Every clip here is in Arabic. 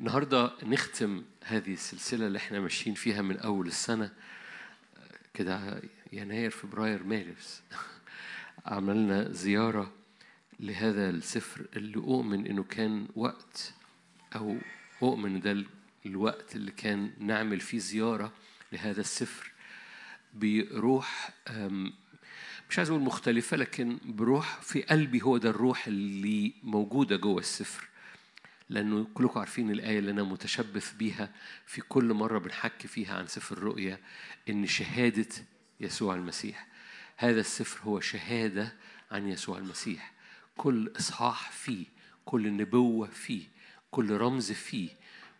النهارده نختم هذه السلسلة اللي إحنا ماشيين فيها من أول السنة كده يناير فبراير مارس. عملنا زيارة لهذا السفر اللي أؤمن إنه كان وقت أو أؤمن ده الوقت اللي كان نعمل فيه زيارة لهذا السفر بروح مش عايز أقول مختلفة لكن بروح في قلبي هو ده الروح اللي موجودة جوه السفر. لأنه كلكم عارفين الآية اللي أنا متشبث بيها في كل مرة بنحكي فيها عن سفر الرؤيا إن شهادة يسوع المسيح هذا السفر هو شهادة عن يسوع المسيح. كل إصحاح فيه كل نبوة فيه كل رمز فيه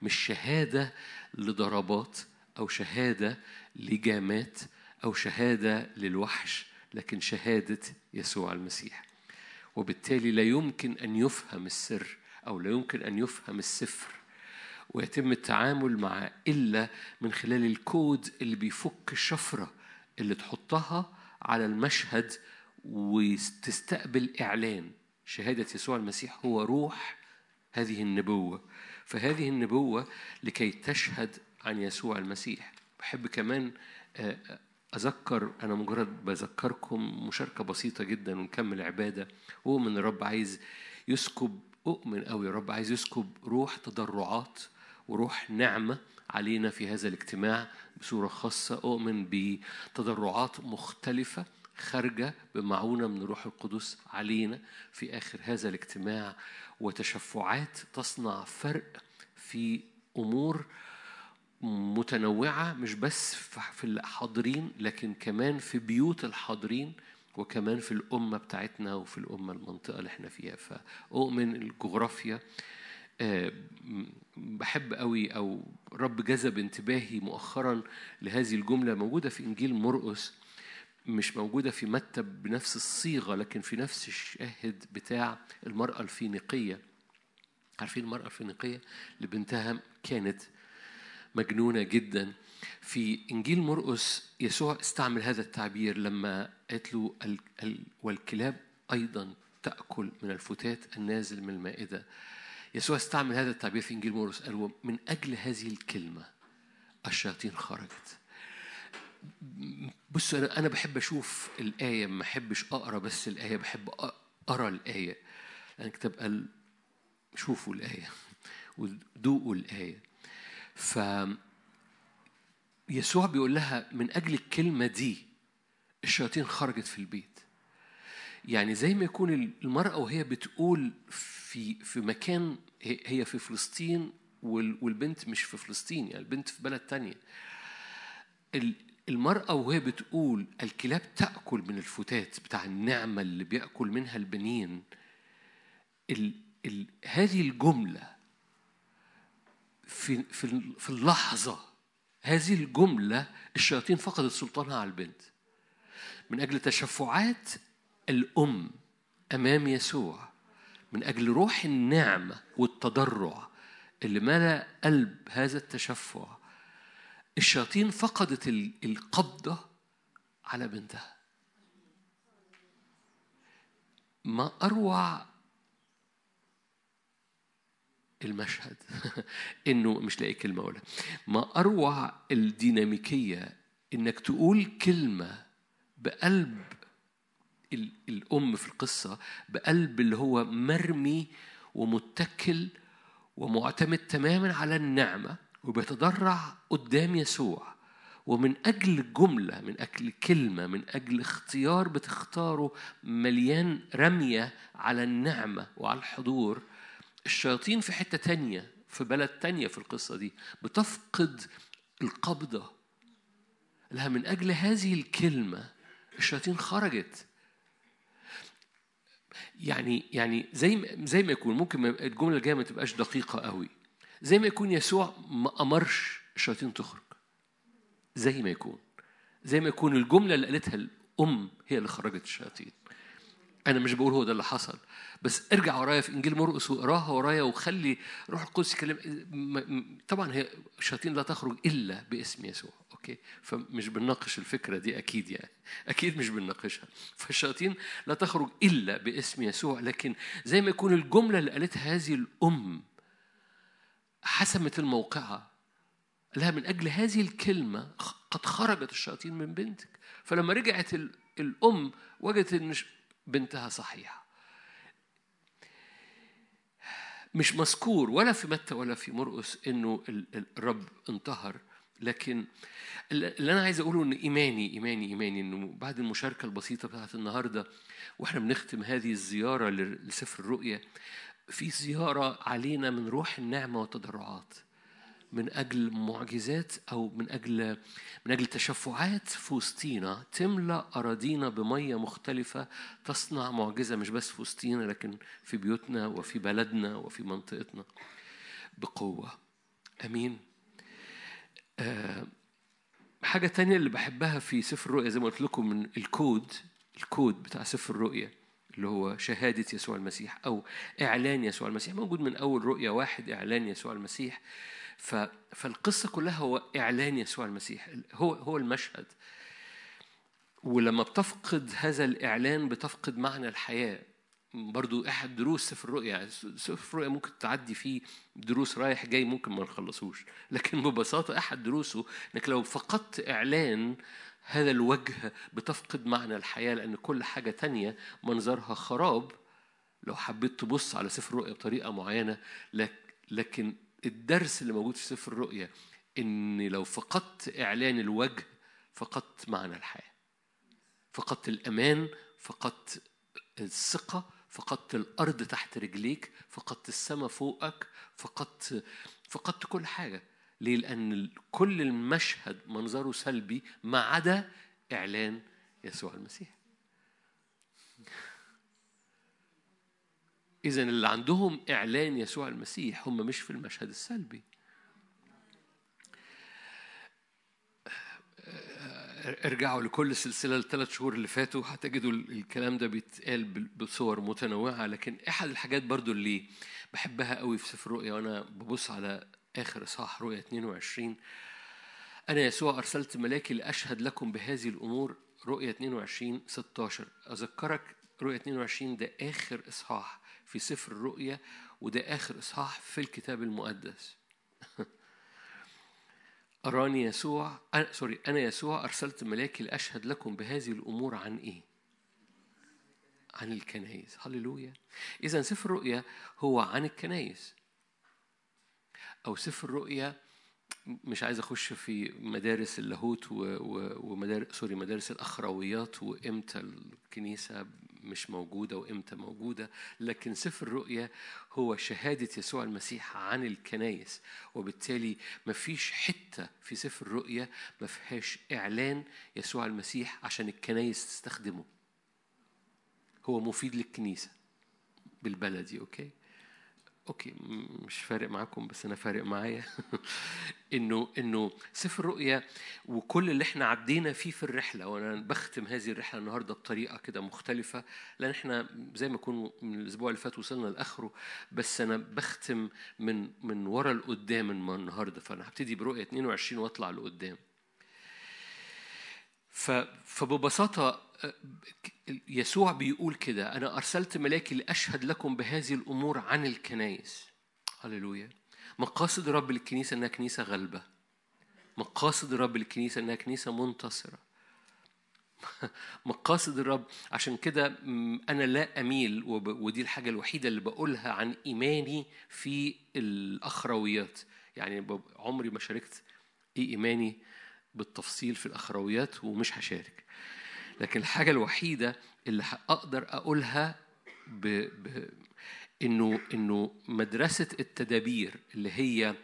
مش شهادة لضربات أو شهادة لجامات أو شهادة للوحش لكن شهادة يسوع المسيح. وبالتالي لا يمكن أن يفهم السر أو لا يمكن أن يفهم السفر ويتم التعامل معه إلا من خلال الكود اللي بيفك الشفرة اللي تحطها على المشهد وتستقبل إعلان. شهادة يسوع المسيح هو روح هذه النبوة. فهذه النبوة لكي تشهد عن يسوع المسيح. بحب كمان آه، أذكر أنا مجرد بذكركم مشاركة بسيطة جدا ونكمل عبادة. وأؤمن الرب عايز يسكب أؤمن أوي الرب عايز يسكب روح تضرعات وروح نعمة علينا في هذا الاجتماع بصورة خاصة. أؤمن بتضرعات مختلفة خارجة بمعونة من روح القدس علينا في آخر هذا الاجتماع وتشفعات تصنع فرق في أمور متنوعة مش بس في الحاضرين لكن كمان في بيوت الحاضرين وكمان في الأمة بتاعتنا وفي الأمة المنطقة اللي إحنا فيها. فأؤمن الجغرافيا آه، بحب قوي أو رب جذب انتباهي مؤخرا لهذه الجملة موجودة في إنجيل مرقس مش موجودة في متى بنفس الصيغة لكن في نفس الشاهد بتاع المرأة الفينيقية. عارفين المرأة الفينيقية اللي بنتها كانت مجنونة جدا في إنجيل مرقس يسوع استعمل هذا التعبير لما قالت له ال- ال- والكلاب أيضا تأكل من الفتات النازل من المائدة. يسوع استعمل هذا التعبير في إنجيل مرقس قال من أجل هذه الكلمة الشياطين خرجت. بص أنا أنا بحب أشوف الآية ما بحبش أقرأ بس الآية بحب أقرأ الآية. يعني الكتاب قال شوفوا الآية وذوقوا الآية. ف يسوع بيقول لها من أجل الكلمة دي الشياطين خرجت في البيت. يعني زي ما يكون المرأة وهي بتقول في في مكان هي في فلسطين وال- والبنت مش في فلسطين يعني البنت في بلد تانية. ال- المرأة وهي بتقول الكلاب تأكل من الفتات بتاع النعمة اللي بيأكل منها البنين. ال ال هذه الجملة في في في اللحظة هذه الجملة الشياطين فقدت سلطانها على البنت. من أجل تشفعات الأم أمام يسوع من أجل روح النعمة والتضرع اللي ملأ قلب هذا التشفع الشياطين فقدت ال- القبضة على بنتها. ما أروع المشهد. إنه مش لاقي كلمة أقولها. ما أروع الديناميكية إنك تقول كلمة بقلب ال- الأم في القصة بقلب اللي هو مرمي ومتكل ومعتمد تماما على النعمة وبيتضرع قدام يسوع. ومن أجل جملة من أجل كلمة من أجل اختيار بتختاره مليان رمية على النعمة وعلى الحضور الشياطين في حتة تانية في بلد تانية في القصة دي بتفقد القبضة لها من أجل هذه الكلمة. الشياطين خرجت. يعني يعني زي زي ما يكون ممكن الجملة الجاية ما تبقاش دقيقة قوي. زي ما يكون يسوع ما أمرش الشياطين تخرج. زي ما يكون. زي ما يكون الجملة اللي قالتها الأم هي اللي خرجت الشياطين. أنا مش بقول هو ده اللي حصل بس ارجع ورايا في إنجيل مرقس واقراها ورايا وخلي روح القدس يكلم طبعا هي الشياطين لا تخرج إلا باسم يسوع أوكي؟ فمش بنناقش الفكرة دي أكيد يعني أكيد مش بنناقشها. فالشياطين لا تخرج إلا باسم يسوع لكن زي ما يكون الجملة اللي قالتها هذه الأم حسمت الموقعة لها من أجل هذه الكلمة قد خرجت الشياطين من بنتك. فلما رجعت الأم وجدت أن بنتها صحيحة. مش مذكور ولا في متى ولا في مرقس إنه الرب انتهر لكن اللي أنا عايز أقوله إن إيماني إيماني إيماني إنه بعد المشاركة البسيطة بتاعت النهارده وإحنا بنختم هذه الزيارة لسفر الرؤيا في زيارة علينا من روح النعمة والتضرعات. من أجل معجزات أو من أجل من أجل تشفعات في وسطينا تملأ أراضينا بمية مختلفة تصنع معجزة مش بس في وسطينا لكن في بيوتنا وفي بلدنا وفي منطقتنا بقوة. أمين. أه حاجة تانية اللي بحبها في سفر الرؤيا زي ما قلت لكم من الكود الكود بتاع سفر الرؤيا اللي هو شهادة يسوع المسيح أو إعلان يسوع المسيح. موجود من أول رؤيا واحد إعلان يسوع المسيح. فالقصة كلها هو إعلان يسوع المسيح. هو هو المشهد. ولما بتفقد هذا الإعلان بتفقد معنى الحياة. برضو أحد دروس سفر الرؤيا سفر الرؤيا ممكن تعدي فيه دروس رايح جاي ممكن ما نخلصوش. لكن ببساطة أحد دروسه إنك لو فقدت إعلان هذا الوجه بتفقد معنى الحياة لأن كل حاجة تانية منظرها خراب. لو حبيت تبص على سفر الرؤيا بطريقة معينة لكن الدرس اللي موجود في سفر الرؤيا إن لو فقدت إعلان الوجه فقدت معنى الحياة. فقدت الأمان فقدت الثقة فقدت الأرض تحت رجليك فقدت السماء فوقك فقدت فقدت كل حاجة. ليه؟ لأن كل المشهد منظره سلبي ما عدا إعلان يسوع المسيح. إذا اللي عندهم إعلان يسوع المسيح هم مش في المشهد السلبي. ارجعوا لكل السلسلة الثلاث شهور اللي فاتوا هتجدوا الكلام ده بيتقال بصور متنوعة لكن أحد الحاجات برضو اللي بحبها قوي في سفر الرؤيا وأنا ببص على آخر إصحاح رؤيا 22 أنا يسوع أرسلت ملاكي لأشهد لكم بهذه الأمور رؤيا 22 16 أذكرك رؤيا 22 ده آخر إصحاح. في سفر الرؤيا وده آخر إصحاح في الكتاب المقدس. أراني يسوع أنا سوري أنا يسوع أرسلت ملاكي لأشهد لكم بهذه الأمور عن إيه؟ عن الكنايس هللويا. إذا سفر الرؤيا هو عن الكنايس أو سفر الرؤيا مش عايز أخش في مدارس اللاهوت ومدارس sorry مدارس الأخرويات وإمتى الكنيسة مش موجودة وإمتى موجودة لكن سفر الرؤيا هو شهادة يسوع المسيح عن الكنايس وبالتالي مفيش حتة في سفر الرؤيا ما فيهاش إعلان يسوع المسيح عشان الكنايس تستخدمه. هو مفيد للكنيسة بالبلدي okay؟ okay مش فارق معاكم بس أنا فارق معايا. إنه إنه سفر الرؤيا وكل اللي إحنا عدينا فيه في الرحلة وأنا بختم هذه الرحلة النهارده بطريقة كده مختلفة لأن إحنا زي ما كنا من الأسبوع اللي فات وصلنا لآخره بس أنا بختم من من ورا لقدام النهارده. فأنا هبتدي برؤيا 22 وأطلع لقدام. فببساطة يسوع بيقول كده أنا أرسلت ملاكي لأشهد لكم بهذه الأمور عن الكنايس هللويا. مقاصد رب الكنيسة إنها كنيسة غلبة. مقاصد رب الكنيسة إنها كنيسة منتصرة. مقاصد الرب عشان كده أنا لا أميل ودي الحاجة الوحيدة اللي بقولها عن إيماني في الأخرويات. يعني عمري ما شاركت إيه إيماني بالتفصيل في الأخرويات ومش هشارك. لكن الحاجة الوحيدة اللي أقدر أقولها ب... ب... إنه إنه مدرسة التدابير اللي هي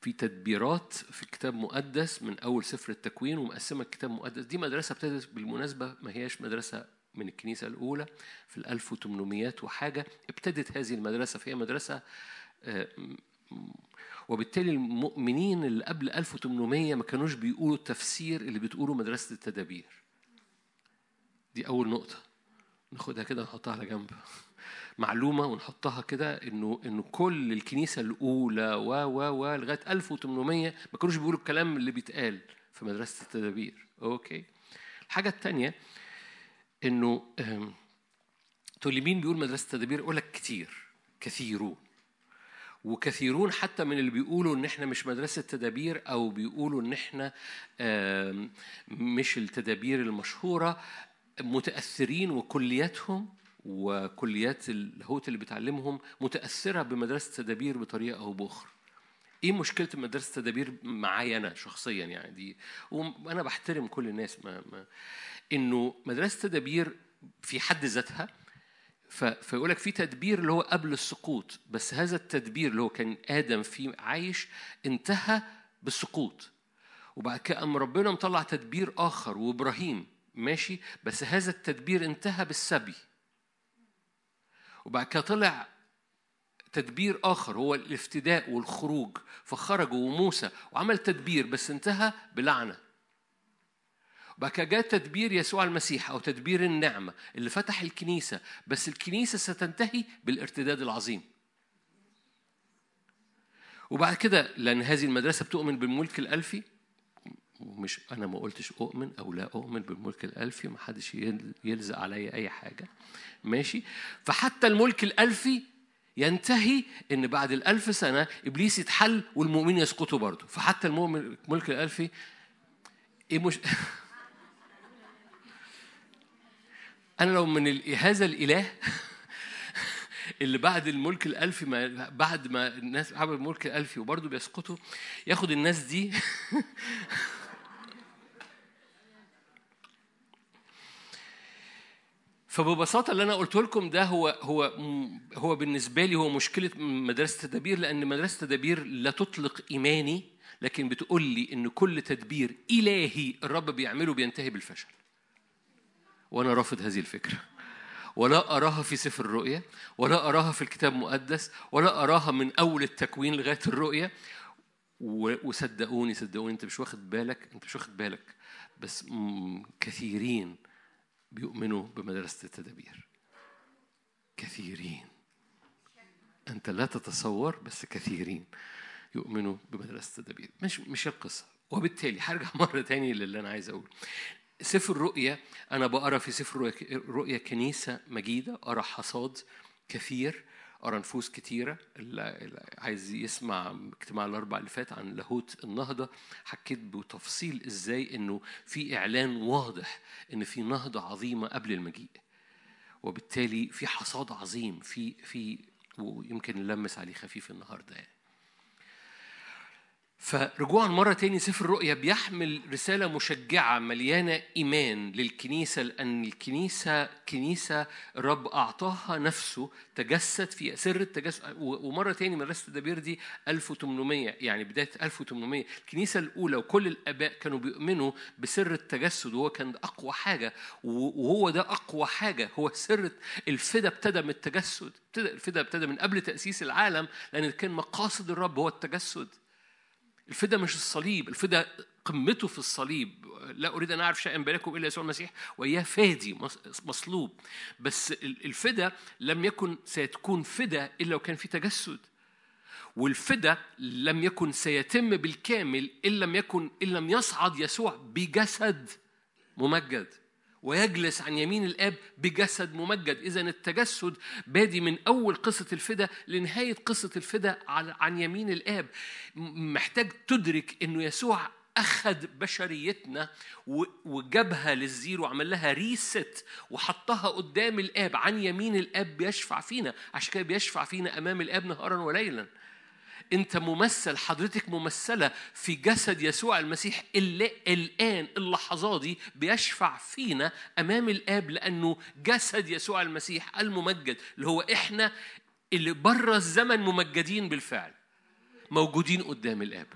في تدبيرات في كتاب مقدس من أول سفر التكوين ومقسمة الكتاب المقدس دي مدرسة ابتدت بالمناسبة ما هياش مدرسة من الكنيسة الأولى في ال 1800 وحاجة. ابتدت هذه المدرسة فهي مدرسة آه، وبالتالي المؤمنين اللي قبل 1800 ما كانوش بيقولوا التفسير اللي بتقوله مدرسة التدابير. دي أول نقطة. ناخدها كده نحطها على جنب. معلومة ونحطها كده إنه إنه كل الكنيسة الأولى و و و لغاية 1800 ما كانوش بيقولوا الكلام اللي بيتقال في مدرسة التدابير. أوكي. الحاجة الثانية إنه تقول لي مين بيقول مدرسة التدابير؟ أقول لك كتير. كثيرون. وكثيرون حتى من اللي بيقولوا إن إحنا مش مدرسة تدابير أو بيقولوا إن إحنا مش التدابير المشهورة متأثرين وكلياتهم وكليات اللاهوت اللي بتعلمهم متأثرة بمدرسة تدابير بطريقة أو بأخرى. إيه مشكلة مدرسة التدابير معايا أنا شخصيا يعني؟ دي وأنا بحترم كل الناس ما, ما إنه مدرسة التدابير في حد ذاتها فيقول لك في تدبير اللي هو قبل السقوط بس هذا التدبير اللي هو كان آدم فيه عايش انتهى بالسقوط. وبعد كده قام ربنا مطلع تدبير آخر وإبراهيم ماشي بس هذا التدبير انتهى بالسبي. وبعد كده طلع تدبير آخر هو الافتداء والخروج. فخرجوا وموسى وعمل تدبير بس انتهى بلعنة. كده جاء تدبير يسوع المسيح أو تدبير النعمة اللي فتح الكنيسة بس الكنيسة ستنتهي بالارتداد العظيم. وبعد كده لأن هذه المدرسة بتؤمن بالملك الألفي مش أنا ما قلتش أؤمن أو لا أؤمن بالملك الألفي ما حدش يلزق عليا أي حاجة. ماشي؟ فحتى الملك الألفي ينتهي إن بعد الألف سنة إبليس يتحل والمؤمنين يسقطوا برضه. فحتى المؤمن الملك الألفي إيه مش أنا لو من هذا الإله اللي بعد الملك الألفي ما بعد ما الناس عملوا الملك الألفي وبرضه بيسقطوا ياخد الناس دي. فببساطة اللي أنا قلته لكم ده هو هو هو بالنسبة لي هو مشكلة مدرسة التدابير لأن مدرسة التدابير لا تطلق إيماني لكن بتقول لي إن كل تدبير إلهي الرب بيعمله بينتهي بالفشل. وأنا رافض هذه الفكرة. ولا أراها في سفر الرؤيا ولا أراها في الكتاب المقدس ولا أراها من أول التكوين لغاية الرؤيا وصدقوني صدقوني أنت مش واخد بالك أنت مش واخد بالك بس كثيرين بيؤمنوا بمدرسة التدابير. كثيرين. أنت لا تتصور بس كثيرين يؤمنوا بمدرسة التدابير. مش مش القصة. وبالتالي هرجع مرة تاني للي أنا عايز أقوله. سفر الرؤيا أنا بقرأ في سفر الرؤيا كنيسة مجيدة أرى حصاد كثير أرى نفوس كتيرة اللي عايز يسمع اجتماع الأربع اللي فات عن لاهوت النهضة حكيت بتفصيل إزاي إنه في إعلان واضح إن في نهضة عظيمة قبل المجيء وبالتالي في حصاد عظيم في في ويمكن نلمس عليه خفيف النهارده يعني. فرجوعا مرة تاني سفر الرؤيا بيحمل رسالة مشجعة مليانة إيمان للكنيسة لأن الكنيسة كنيسة الرب أعطاها نفسه تجسد في سر التجسد ومرة تاني مدرسة التدابير دي 1800 يعني بداية 1800 الكنيسة الأولى وكل الآباء كانوا بيؤمنوا بسر التجسد وهو كان أقوى حاجة. وهو ده أقوى حاجة هو سر الفدا ابتدى من التجسد الفدا ابتدى من قبل تأسيس العالم لأن كان مقاصد الرب هو التجسد. الفدا مش الصليب الفدا قمته في الصليب. لا أريد أن أعرف شيئا بينكم إلا يسوع المسيح وإياه فادي مصلوب. بس الفدا لم يكن سيكون فدا إلا لو كان في تجسد. والفدا لم يكن سيتم بالكامل إن لم يكن إن لم يصعد يسوع بجسد ممجد. ويجلس عن يمين الآب بجسد ممجد. اذا التجسد بادي من أول قصة الفدا لنهاية قصة الفدا عن يمين الآب. محتاج تدرك انه يسوع أخذ بشريتنا وجابها لل zero وعمل لها reset وحطها قدام الآب. عن يمين الآب بيشفع فينا. عشان كده بيشفع فينا أمام الآب نهارا وليلا. أنت ممثل حضرتك ممثلة في جسد يسوع المسيح اللي الآن اللحظات دي بيشفع فينا أمام الآب لأنه جسد يسوع المسيح الممجد اللي هو إحنا اللي بره الزمن ممجدين بالفعل موجودين قدام الآب.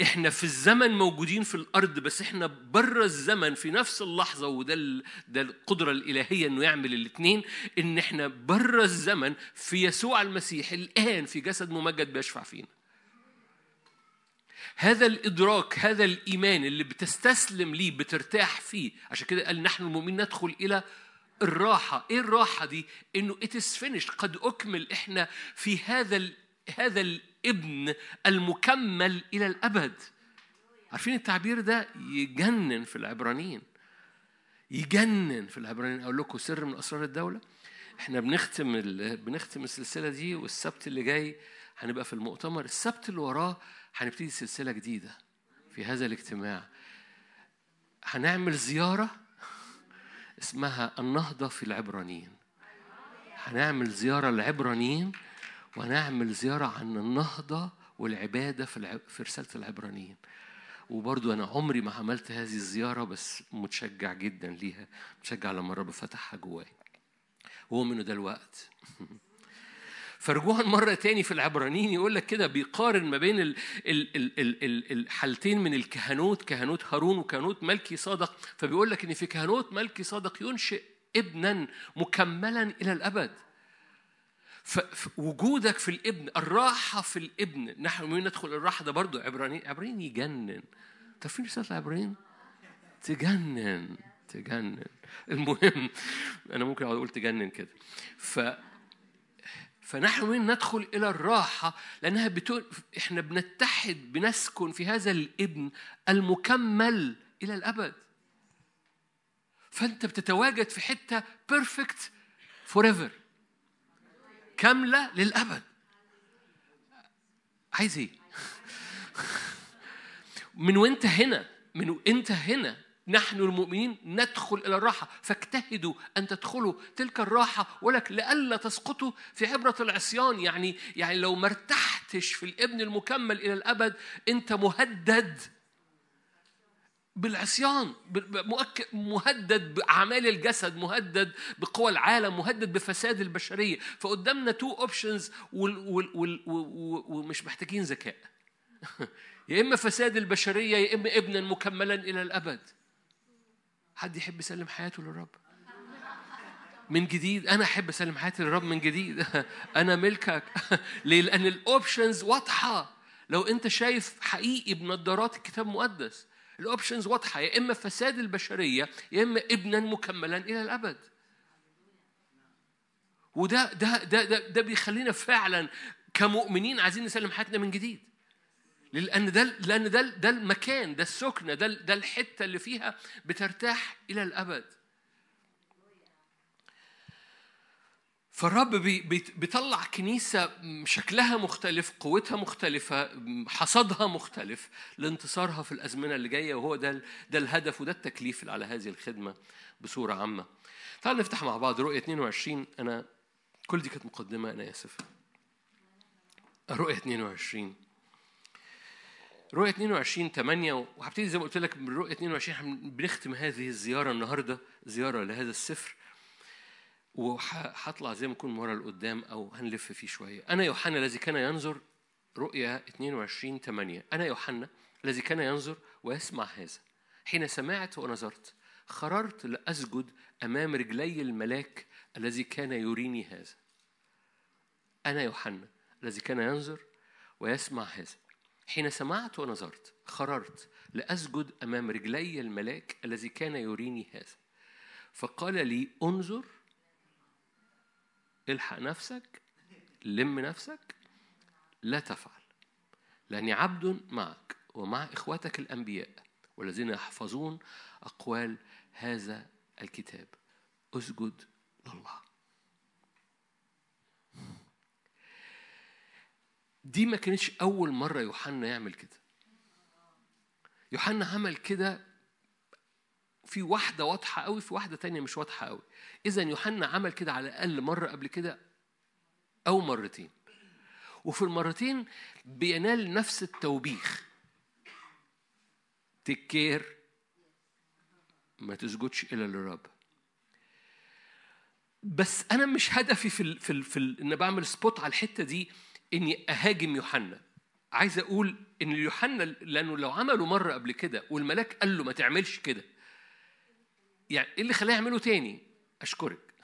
إحنا في الزمن موجودين في الأرض بس إحنا بره الزمن في نفس اللحظة وده ده القدرة الإلهية إنه يعمل الاثنين إن إحنا بره الزمن في يسوع المسيح الآن في جسد ممجد بيشفع فينا. هذا الإدراك هذا الإيمان اللي بتستسلم ليه بترتاح فيه عشان كده قال نحن المؤمنين ندخل إلى الراحة، إيه الراحة دي؟ it is finished. قد أكمل إحنا في هذا هذا الابن المكمل إلى الأبد. عارفين التعبير ده؟ يجنن في العبرانيين. يجنن في العبرانيين. أقول لكم سر من أسرار الدولة. إحنا بنختم ال... بنختم السلسلة دي والسبت اللي جاي هنبقى في المؤتمر. السبت اللي وراه هنبتدي سلسلة جديدة في هذا الاجتماع. هنعمل زيارة اسمها النهضة في العبرانيين. هنعمل زيارة للعبرانيين ونعمل زيارة عن النهضة والعبادة في. في رسالة العبرانيين. وبرضو أنا عمري ما عملت هذه الزيارة بس متشجع جدا ليها. متشجع لما الرب فتحها جواي. وهو منه ده الوقت. فرجوعا مرة تاني في العبرانيين يقول لك كده بيقارن ما بين ال ال ال ال الحالتين من الكهنوت كهنوت هارون وكهنوت ملكي صادق. فبيقول لك إن في كهنوت ملكي صادق ينشئ ابنا مكملا إلى الأبد. فوجودك في الابن الراحة في الابن. نحن من ندخل الراحة؟ ده برضو عبرانيين عبرانيين يجنن. تعرفين رسالة العبرانيين تجنن تجنن. المهم أنا ممكن أقعد أقول تجنن كده. ف فنحن من ندخل إلى الراحة؟ لأنها بتقول إحنا بنتحد بنسكن في هذا الابن المكمل إلى الأبد. فأنت بتتواجد في حتة perfect forever كاملة للأبد. عايز إيه؟ من وأنت هنا من وأنت هنا نحن المؤمنين ندخل إلى الراحة. فاجتهدوا أن تدخلوا تلك الراحة ولك لئلا تسقطوا في عبرة العصيان. يعني يعني لو ما ارتحتش في الإبن المكمل إلى الأبد أنت مهدد. بالعصيان مهدد بأعمال الجسد مهدد بقوى العالم مهدد بفساد البشرية. فقدامنا two options ومش محتاجين ذكاء. يا إما فساد البشرية يا إما ابنا مكملا إلى الأبد. حد يحب يسلم حياته للرب؟ من جديد؟ أنا أحب أسلم حياتي للرب من جديد. أنا ملكك. ليه؟ لأن ال options واضحة. لو أنت شايف حقيقي بنظارات الكتاب المقدس ال options واضحة يا إما فساد البشرية يا إما ابنا مكملا إلى الأبد. وده ده ده ده, ده بيخلينا فعلا كمؤمنين عايزين نسلم حياتنا من جديد. لأن ده لأن ده ده المكان ده السكنة ده ده الحتة اللي فيها بترتاح إلى الأبد. فالرب بيطلع كنيسة شكلها مختلف قوتها مختلفة حصدها مختلف لانتصارها في الأزمنة اللي جاية وهو ده ده الهدف وده التكليف على هذه الخدمة بصورة عامة. تعالوا نفتح مع بعض رؤية 22 أنا كل دي كانت مقدمة أنا آسف. رؤية 22 رؤية 22 8 وهبتدي زي ما قلت لك من رؤية 22 بنختم هذه الزيارة النهاردة زيارة لهذا السفر. وهطلع زي ما نكون ورا لقدام أو هنلف فيه شوية. أنا يوحنا الذي كان ينظر رؤيا 22 8 أنا يوحنا الذي كان ينظر ويسمع هذا. حين سمعت ونظرت خررت لأسجد أمام رجلي الملاك الذي كان يريني هذا. أنا يوحنا الذي كان ينظر ويسمع هذا. حين سمعت ونظرت خررت لأسجد أمام رجلي الملاك الذي كان يريني هذا. فقال لي انظر الحق نفسك لم نفسك لا تفعل. لأني عبد معك ومع إخوتك الأنبياء والذين يحفظون أقوال هذا الكتاب. أسجد لله. دي ما كانتش أول مرة يوحنا يعمل كده. يوحنا عمل كده في واحدة واضحة قوي في واحدة تانية مش واضحة قوي. إذا يوحنا عمل كده على الأقل مرة قبل كده أو مرتين. وفي المرتين بينال نفس التوبيخ. تكير ما تسجدش إلا للرب. بس أنا مش هدفي في ال في ال في ال إن بعمل سبوت على الحتة دي إني أهاجم يوحنا. عايز أقول إن يوحنا لأنه لو عمله مرة قبل كده والملاك قال له ما تعملش كده. يعني إيه اللي خلاه يعمله تاني؟ أشكرك.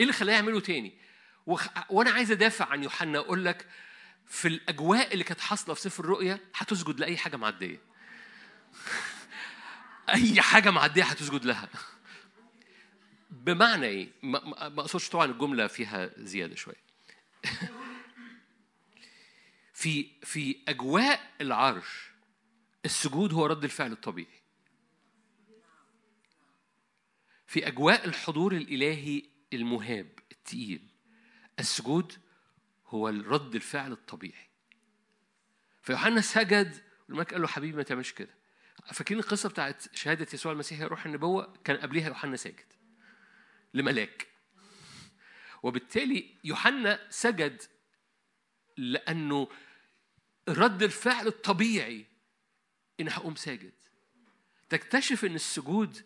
إيه اللي خلاه يعمله تاني؟ وخ... وأنا عايز أدافع عن يوحنا أقول لك في الأجواء اللي كانت حاصلة في سفر الرؤيا هتسجد لأي حاجة معدية. أي حاجة معدية هتسجد لها. بمعنى إيه؟ ما أقصدش طبعا الجملة فيها زيادة شوية. في في أجواء العرش السجود هو رد الفعل الطبيعي. في أجواء الحضور الإلهي المهاب التقيل. السجود هو الرد الفعل الطبيعي. فيوحنا سجد والملك قال له حبيبي ما تعملش كده. فاكرين القصة بتاعت شهادة يسوع المسيح روح النبوة؟ كان قبليها يوحنا ساجد لملاك. وبالتالي يوحنا سجد لأنه رد الفعل الطبيعي إن هقوم ساجد. تكتشف إن السجود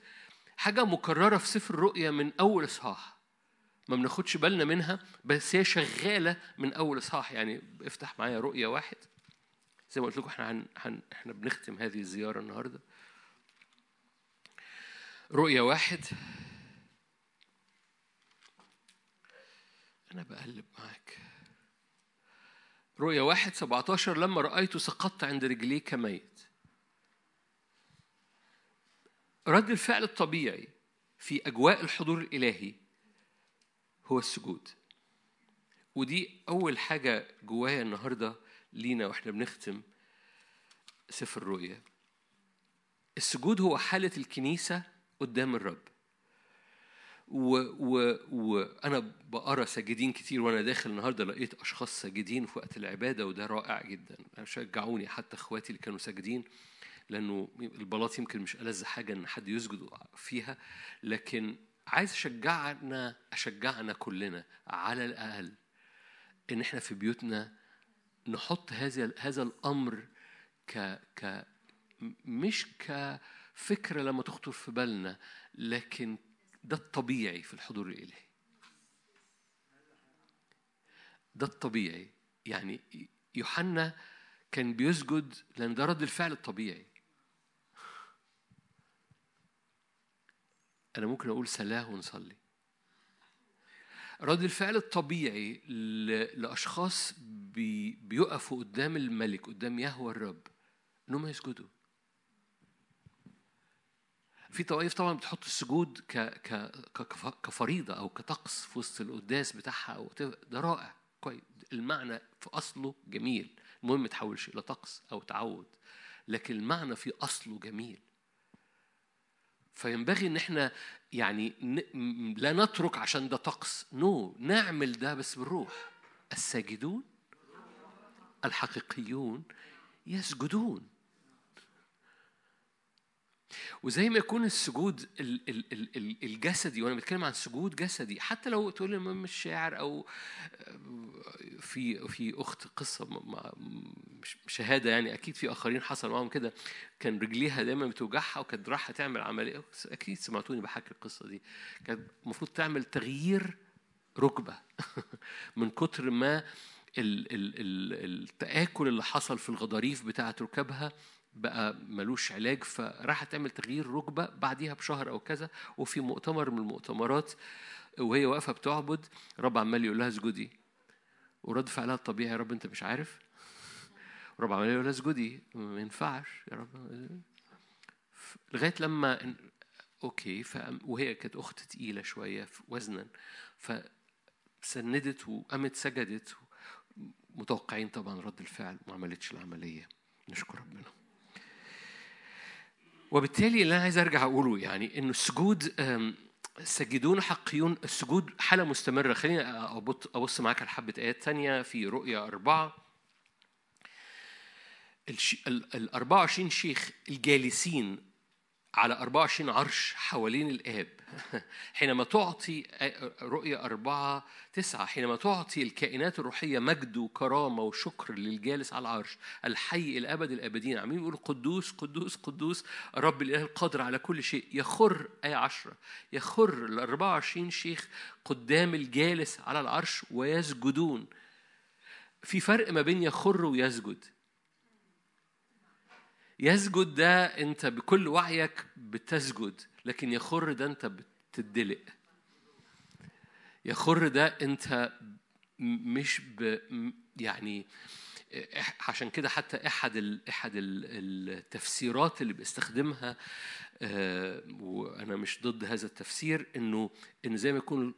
حاجة مكررة في سفر الرؤيا من أول إصحاح. ما بناخدش بالنا منها بس هي شغالة من أول إصحاح. يعني افتح معايا رؤيا واحد. زي ما قلت لكم إحنا هن... هن... إحنا بنختم هذه الزيارة النهارده. رؤيا واحد. أنا بقلب معاك. رؤيا واحد 17 لما رأيته سقطت عند رجليه كميت. رد الفعل الطبيعي في أجواء الحضور الإلهي هو السجود. ودي أول حاجة جوايا النهاردة لينا وإحنا بنختم سفر الرؤيا السجود هو حالة الكنيسة قدام الرب. وأنا. بقرأ ساجدين كتير وأنا داخل النهاردة لقيت أشخاص ساجدين في وقت العبادة وده رائع جدا. شجعوني حتى إخواتي اللي كانوا ساجدين لأنه البلاط يمكن مش ألذ حاجة إن حد يسجد فيها لكن عايز أشجعنا أشجعنا كلنا على الأقل إن إحنا في بيوتنا نحط هذا هذا الأمر ك ك مش كفكرة لما تخطر في بالنا لكن ده الطبيعي في الحضور الإلهي. ده الطبيعي. يعني يوحنا كان بيسجد لأن ده رد الفعل الطبيعي. أنا ممكن أقول سلاه ونصلي. رد الفعل الطبيعي لأشخاص بي بيقفوا قدام الملك قدام يهوى الرب إنهم يسجدوا. في طوائف طبعا بتحط السجود ك ك كفريضة أو كطقس في وسط القداس بتاعها أو ده رائع. كويس. المعنى في أصله جميل. المهم ما تحولش إلى طقس أو تعود. لكن المعنى في أصله جميل. فينبغي إن إحنا يعني لا نترك عشان ده طقس نو no. نعمل ده بس بالروح الساجدون الحقيقيون يسجدون وزي ما يكون السجود الجسدي وأنا بتكلم عن سجود جسدي حتى لو تقول لي مش شاعر أو في في أخت قصة شهادة يعني أكيد في آخرين حصل معاهم كده كان رجليها دايما بتوجعها وكانت رايحة تعمل عملية أكيد سمعتوني بحكي القصة دي كانت المفروض تعمل تغيير ركبة من كتر ما التآكل اللي حصل في الغضاريف بتاعة ركبها بقى ملوش علاج فراحت تعمل تغيير ركبة بعديها بشهر أو كذا وفي مؤتمر من المؤتمرات وهي واقفة بتعبد رب عمال يقول لها اسجدي. ورد فعلها الطبيعي يا رب أنت مش عارف؟ رب عمال يقول لها اسجدي. ما ينفعش يا رب. لغاية لما أوكي. وهي كانت أخت تقيلة شوية وزنا فسندت وقامت سجدت متوقعين طبعا رد الفعل ما عملتش العملية. نشكر ربنا. وبالتالي اللي أنا عايز أرجع أقوله يعني إنه السجود السجدون حقيون السجود حالة مستمرة. خليني أبص معاك على حبة آيات ثانية في رؤيا أربعة. ال 24 شيخ الجالسين على 24 عرش حوالين الآب. حينما تعطي رؤية أربعة تسعة حينما تعطي الكائنات الروحية مجد وكرامة وشكر للجالس على العرش الحي الأبد الأبدين عمين يقول قدوس قدوس قدوس الرب الإله القادر على كل شيء. يخر آية عشرة يخر ال 24 شيخ قدام الجالس على العرش ويسجدون. في فرق ما بين يخر ويسجد. يسجد ده انت بكل وعيك بتسجد لكن يخر ده انت بتدلق يخر ده انت مش ب يعني عشان كده حتى احد ال احد التفسيرات اللي بيستخدمها وأنا مش ضد هذا التفسير انه ان زي ما يكون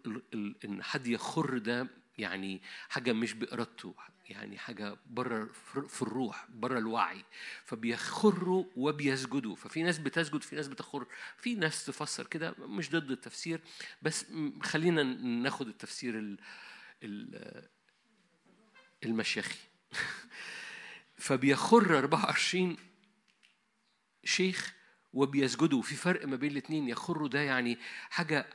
ان حد يخر ده يعني حاجة مش بإرادته. يعني حاجة بره في الروح بره الوعي. فبيخروا وبيسجدوا. ففي ناس بتسجد في ناس بتخر في ناس تفسر كده مش ضد التفسير. بس خلينا ناخد التفسير ال ال المشيخي. فبيخر 24 شيخ وبيسجدوا. في فرق ما بين الاثنين يخروا ده يعني حاجة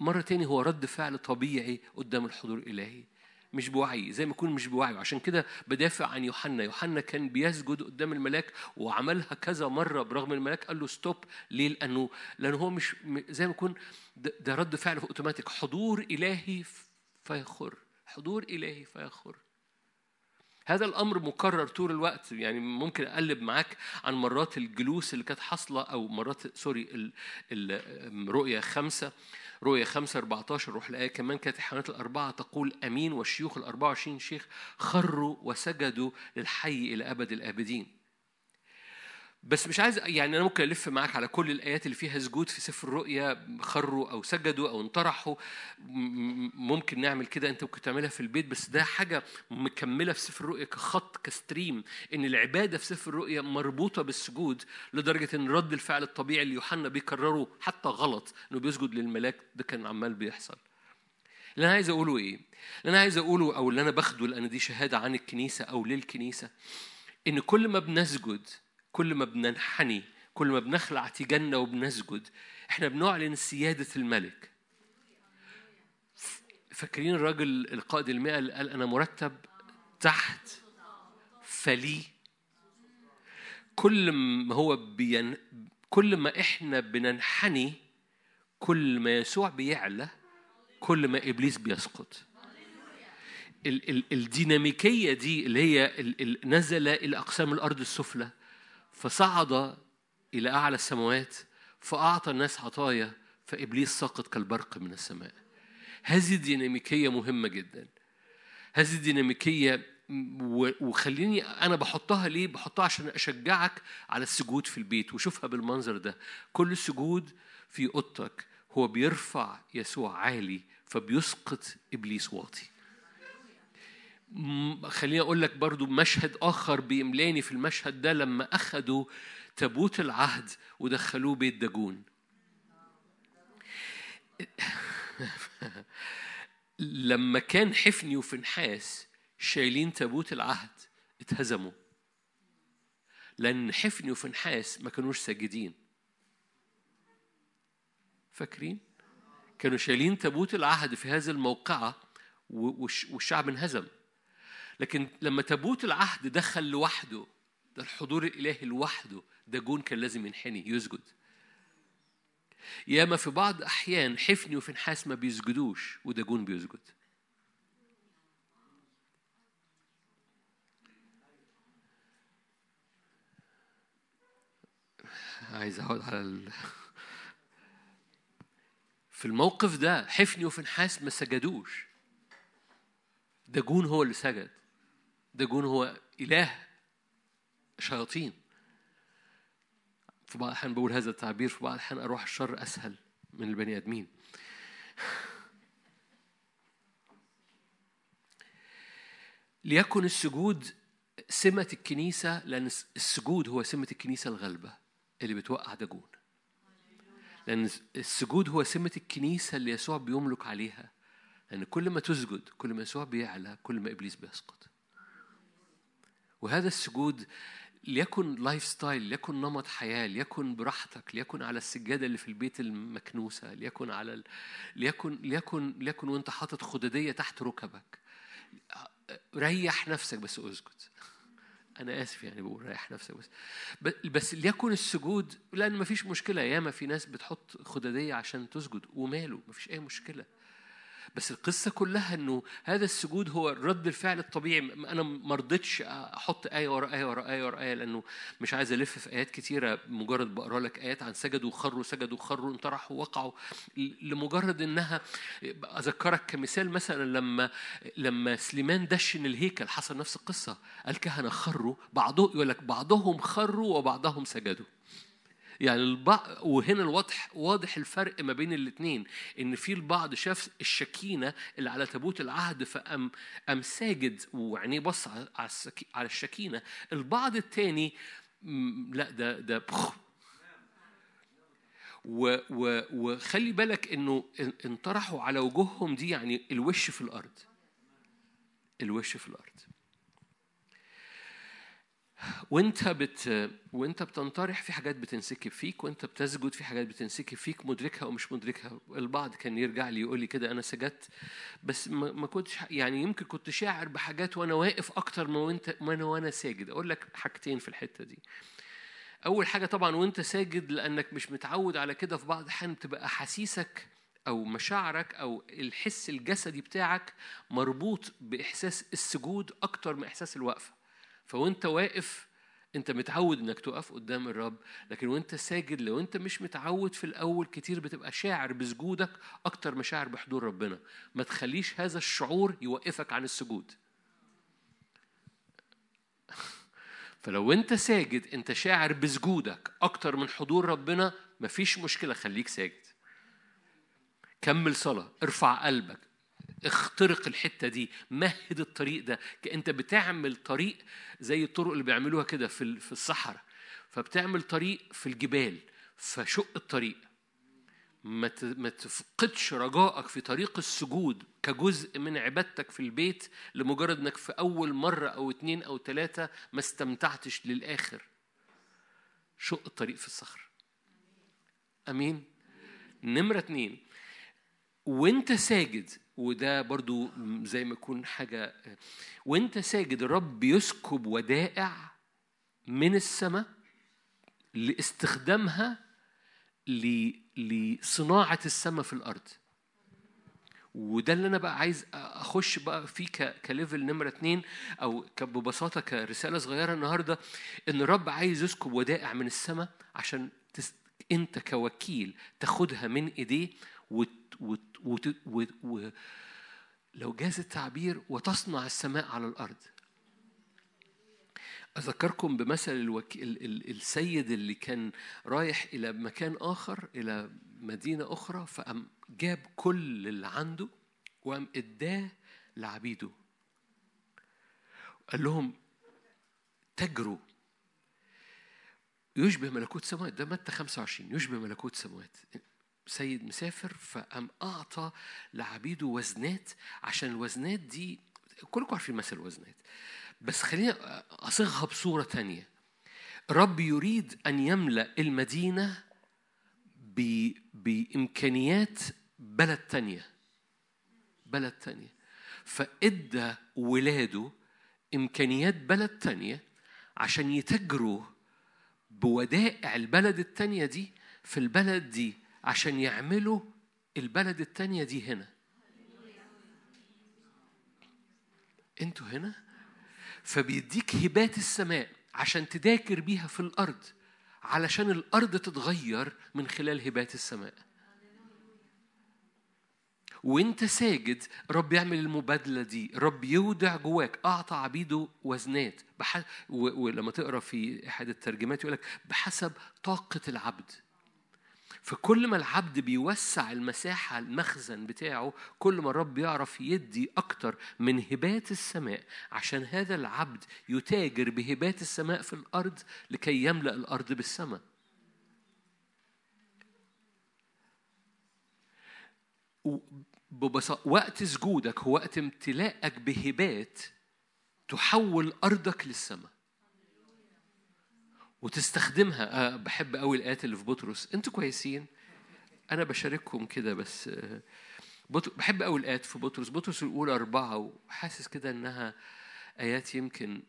مرة تاني هو رد فعل طبيعي قدام الحضور الإلهي. مش بوعي زي ما يكون مش بوعي عشان كده بدافع عن يوحنا. يوحنا كان بيسجد قدام الملاك وعملها كذا مرة برغم الملاك. قال له ستوب ليه؟ لأنه لأنه هو مش زي ما يكون ده رد فعل أوتوماتيك. حضور إلهي فيخر حضور إلهي فيخر. هذا الأمر مكرر طول الوقت. يعني ممكن أقلب معاك عن مرات الجلوس اللي كانت حاصلة أو مرات سوري الرؤيه خمسة. رؤية 5 14 روح الآية كمان كانت الحيوانات الأربعة تقول أمين والشيوخ ال 24 شيخ خروا وسجدوا للحي إلى أبد الآبدين. بس مش عايز يعني أنا ممكن ألف معاك على كل الآيات اللي فيها سجود في سفر الرؤيا خروا أو سجدوا أو انطرحوا. ممكن نعمل كده أنت ممكن تعملها في البيت بس ده حاجة مكملة في سفر الرؤيا كخط كستريم إن العبادة في سفر الرؤيا مربوطة بالسجود لدرجة إن رد الفعل الطبيعي اللي يوحنا بيكرره حتى غلط إنه بيسجد للملاك ده كان عمال بيحصل. اللي أنا عايز أقوله إيه؟ اللي أنا عايز أقوله أو اللي أنا باخده لأن دي شهادة عن الكنيسة أو للكنيسة إن كل ما بنسجد كل ما بننحني كل ما بنخلع تيجنا وبنسجد إحنا بنعلن سيادة الملك. فاكرين الراجل القائد المئة اللي قال أنا مرتب تحت فلي؟ كل ما هو بين كل ما إحنا بننحني كل ما يسوع بيعلى كل ما إبليس بيسقط. ال- ال- الديناميكية دي اللي هي ال- نزل إلى أقسام الأرض السفلى فصعد إلى أعلى السماوات فأعطى الناس عطايا فإبليس سقط كالبرق من السماء. هذه الديناميكية مهمة جدا. هذه الديناميكية وخليني أنا بحطها ليه؟ بحطها عشان أشجعك على السجود في البيت وشوفها بالمنظر ده. كل سجود في أوضتك هو بيرفع يسوع عالي فبيسقط إبليس واطي. خليني أقول لك برضو مشهد آخر بيملأني في المشهد ده لما أخدوا تابوت العهد ودخلوه بيت داجون. لما كان حفني وفنحاس شايلين تابوت العهد اتهزموا. لأن حفني وفنحاس ما كانوش ساجدين. فاكرين؟ كانوا شايلين تابوت العهد في هذه الموقعة والشعب انهزم. لكن لما تابوت العهد دخل لوحده ده الحضور الإلهي لوحده ده جون كان لازم ينحني يسجد. ياما في بعض أحيان حفني وفنحاس ما بيسجدوش وده جون بيسجد. عايز أقعد على ال... في الموقف ده حفني وفنحاس ما سجدوش. داجون هو اللي سجد. داجون هو إله شياطين. في بعض الأحيان بقول هذا التعبير في بعض الأحيان أروح الشر أسهل من البني آدمين. ليكن السجود سمة الكنيسة لأن السجود هو سمة الكنيسة الغلبة اللي بتوقع داجون لأن السجود هو سمة الكنيسة اللي يسوع بيملك عليها. لأن كل ما تسجد كل ما يسوع بيعلى كل ما إبليس بيسقط. وهذا السجود ليكن lifestyle ليكن نمط حياة ليكن براحتك ليكن على السجادة اللي في البيت المكنوسة ليكن على ال... ليكن ليكن ليكن وانت حاطط خدادية تحت ركبك. ريح نفسك بس اسجد أنا آسف يعني بقول ريح نفسك بس. بس ليكن السجود لأن مفيش مشكلة. ياما في ناس بتحط خدادية عشان تسجد وماله؟ مفيش أي مشكلة. بس القصة كلها إنه هذا السجود هو رد الفعل الطبيعي. أنا ما رضيتش أحط آية ورا آية ورا آية ورا آية لأنه مش عايز ألف في آيات كتيرة. مجرد بقرأ لك آيات عن سجدوا خروا سجدوا خروا انطرحوا وقعوا لمجرد إنها أذكرك كمثال مثلا لما لما سليمان دشن الهيكل حصل نفس القصة. الكهنة خروا بعضهم يقول لك بعضهم خروا وبعضهم سجدوا. يعني البعض وهنا الواضح واضح الفرق ما بين الاثنين إن في البعض شاف الشكينة اللي على تابوت العهد فقام قام ساجد وعينيه بص على على الشكينة. البعض الثاني لأ ده ده بخ و و وخلي بالك إنه انطرحوا على وجوههم دي يعني الوش في الأرض. الوش في الأرض. وانت بت وانت بتنطرح في حاجات بتنسكب فيك وانت بتسجد في حاجات بتنسكب فيك مدركها ومش مدركها. البعض كان يرجع لي يقول لي كده أنا سجدت. بس ما كنتش يعني يمكن كنت شاعر بحاجات وأنا واقف أكتر ما وانت ما وأنا ساجد. أقول لك حاجتين في الحتة دي. أول حاجة طبعا وانت ساجد لأنك مش متعود على كده في بعض الأحيان بتبقى أحاسيسك أو مشاعرك أو الحس الجسدي بتاعك مربوط بإحساس السجود أكتر من إحساس الوقفة. فوانت واقف انت متعود انك تقف قدام الرب لكن وانت ساجد لو انت مش متعود في الأول كتير بتبقى شاعر بسجودك أكتر ما شاعر بحضور ربنا. ما تخليش هذا الشعور يوقفك عن السجود. فلو انت ساجد انت شاعر بسجودك أكتر من حضور ربنا مفيش مشكلة خليك ساجد. كمل صلاة ارفع قلبك. اخترق الحتة دي مهد الطريق ده. انت بتعمل طريق زي الطرق اللي بيعملوها كده في في الصحراء. فبتعمل طريق في الجبال فشق الطريق. ما تفقدش رجائك في طريق السجود كجزء من عبادتك في البيت لمجرد إنك في أول مرة أو اتنين أو تلاتة ما استمتعتش للآخر. شق الطريق في الصخر. أمين؟ نمرة اتنين. وانت ساجد وده برضو زي ما يكون حاجة وانت ساجد الرب بيسكب ودائع من السماء لاستخدامها لصناعة السماء في الأرض وده اللي أنا بقى عايز أخش بقى فيه ك level نمرة اتنين أو ببساطة كرسالة صغيرة النهاردة إن الرب عايز يسكب ودائع من السماء عشان. أنت كوكيل تاخدها من إيديه وت... وت... وت... وت... لو جاز التعبير وتصنع السماء على الأرض. أذكركم بمثل الوك... ال... ال... السيد اللي كان رايح إلى مكان آخر إلى مدينة أخرى فقام جاب كل اللي عنده وقام إداه لعبيده. قال لهم تجروا. يشبه ملكوت سماوات. ده متى 25 يشبه ملكوت سماوات. سيد مسافر فقام أعطى لعبيده وزنات عشان الوزنات دي كلكم عارفين مثل الوزنات. بس خلينا أصيغها بصورة تانية. رب يريد أن يملأ المدينة ب... بإمكانيات بلد تانية. بلد تانية. فإدى ولاده إمكانيات بلد تانية عشان يتجروا بودائع البلد التانية دي في البلد دي. عشان يعملوا البلد التانية دي هنا. أنتوا هنا؟ فبيديك هبات السماء عشان تذاكر بيها في الأرض علشان الأرض تتغير من خلال هبات السماء. وانت ساجد رب يعمل المبادلة دي رب يودع جواك أعطى عبيده وزنات بح... و... ولما تقرأ في احد الترجمات يقول لك بحسب طاقة العبد. فكل ما العبد بيوسع المساحة المخزن بتاعه كل ما الرب يعرف يدي أكتر من هبات السماء عشان هذا العبد يتاجر بهبات السماء في الأرض لكي يملأ الأرض بالسماء. ببساطة وقت سجودك هو وقت امتلاءك بهبات تحول أرضك للسماء. وتستخدمها. أه بحب قوي الآيات اللي في بطرس. أنتوا كويسين. أنا بشارككم كده بس أه بحب قوي الآيات في بطرس. بطرس الأولى أربعة وحاسس كده إنها آيات يمكن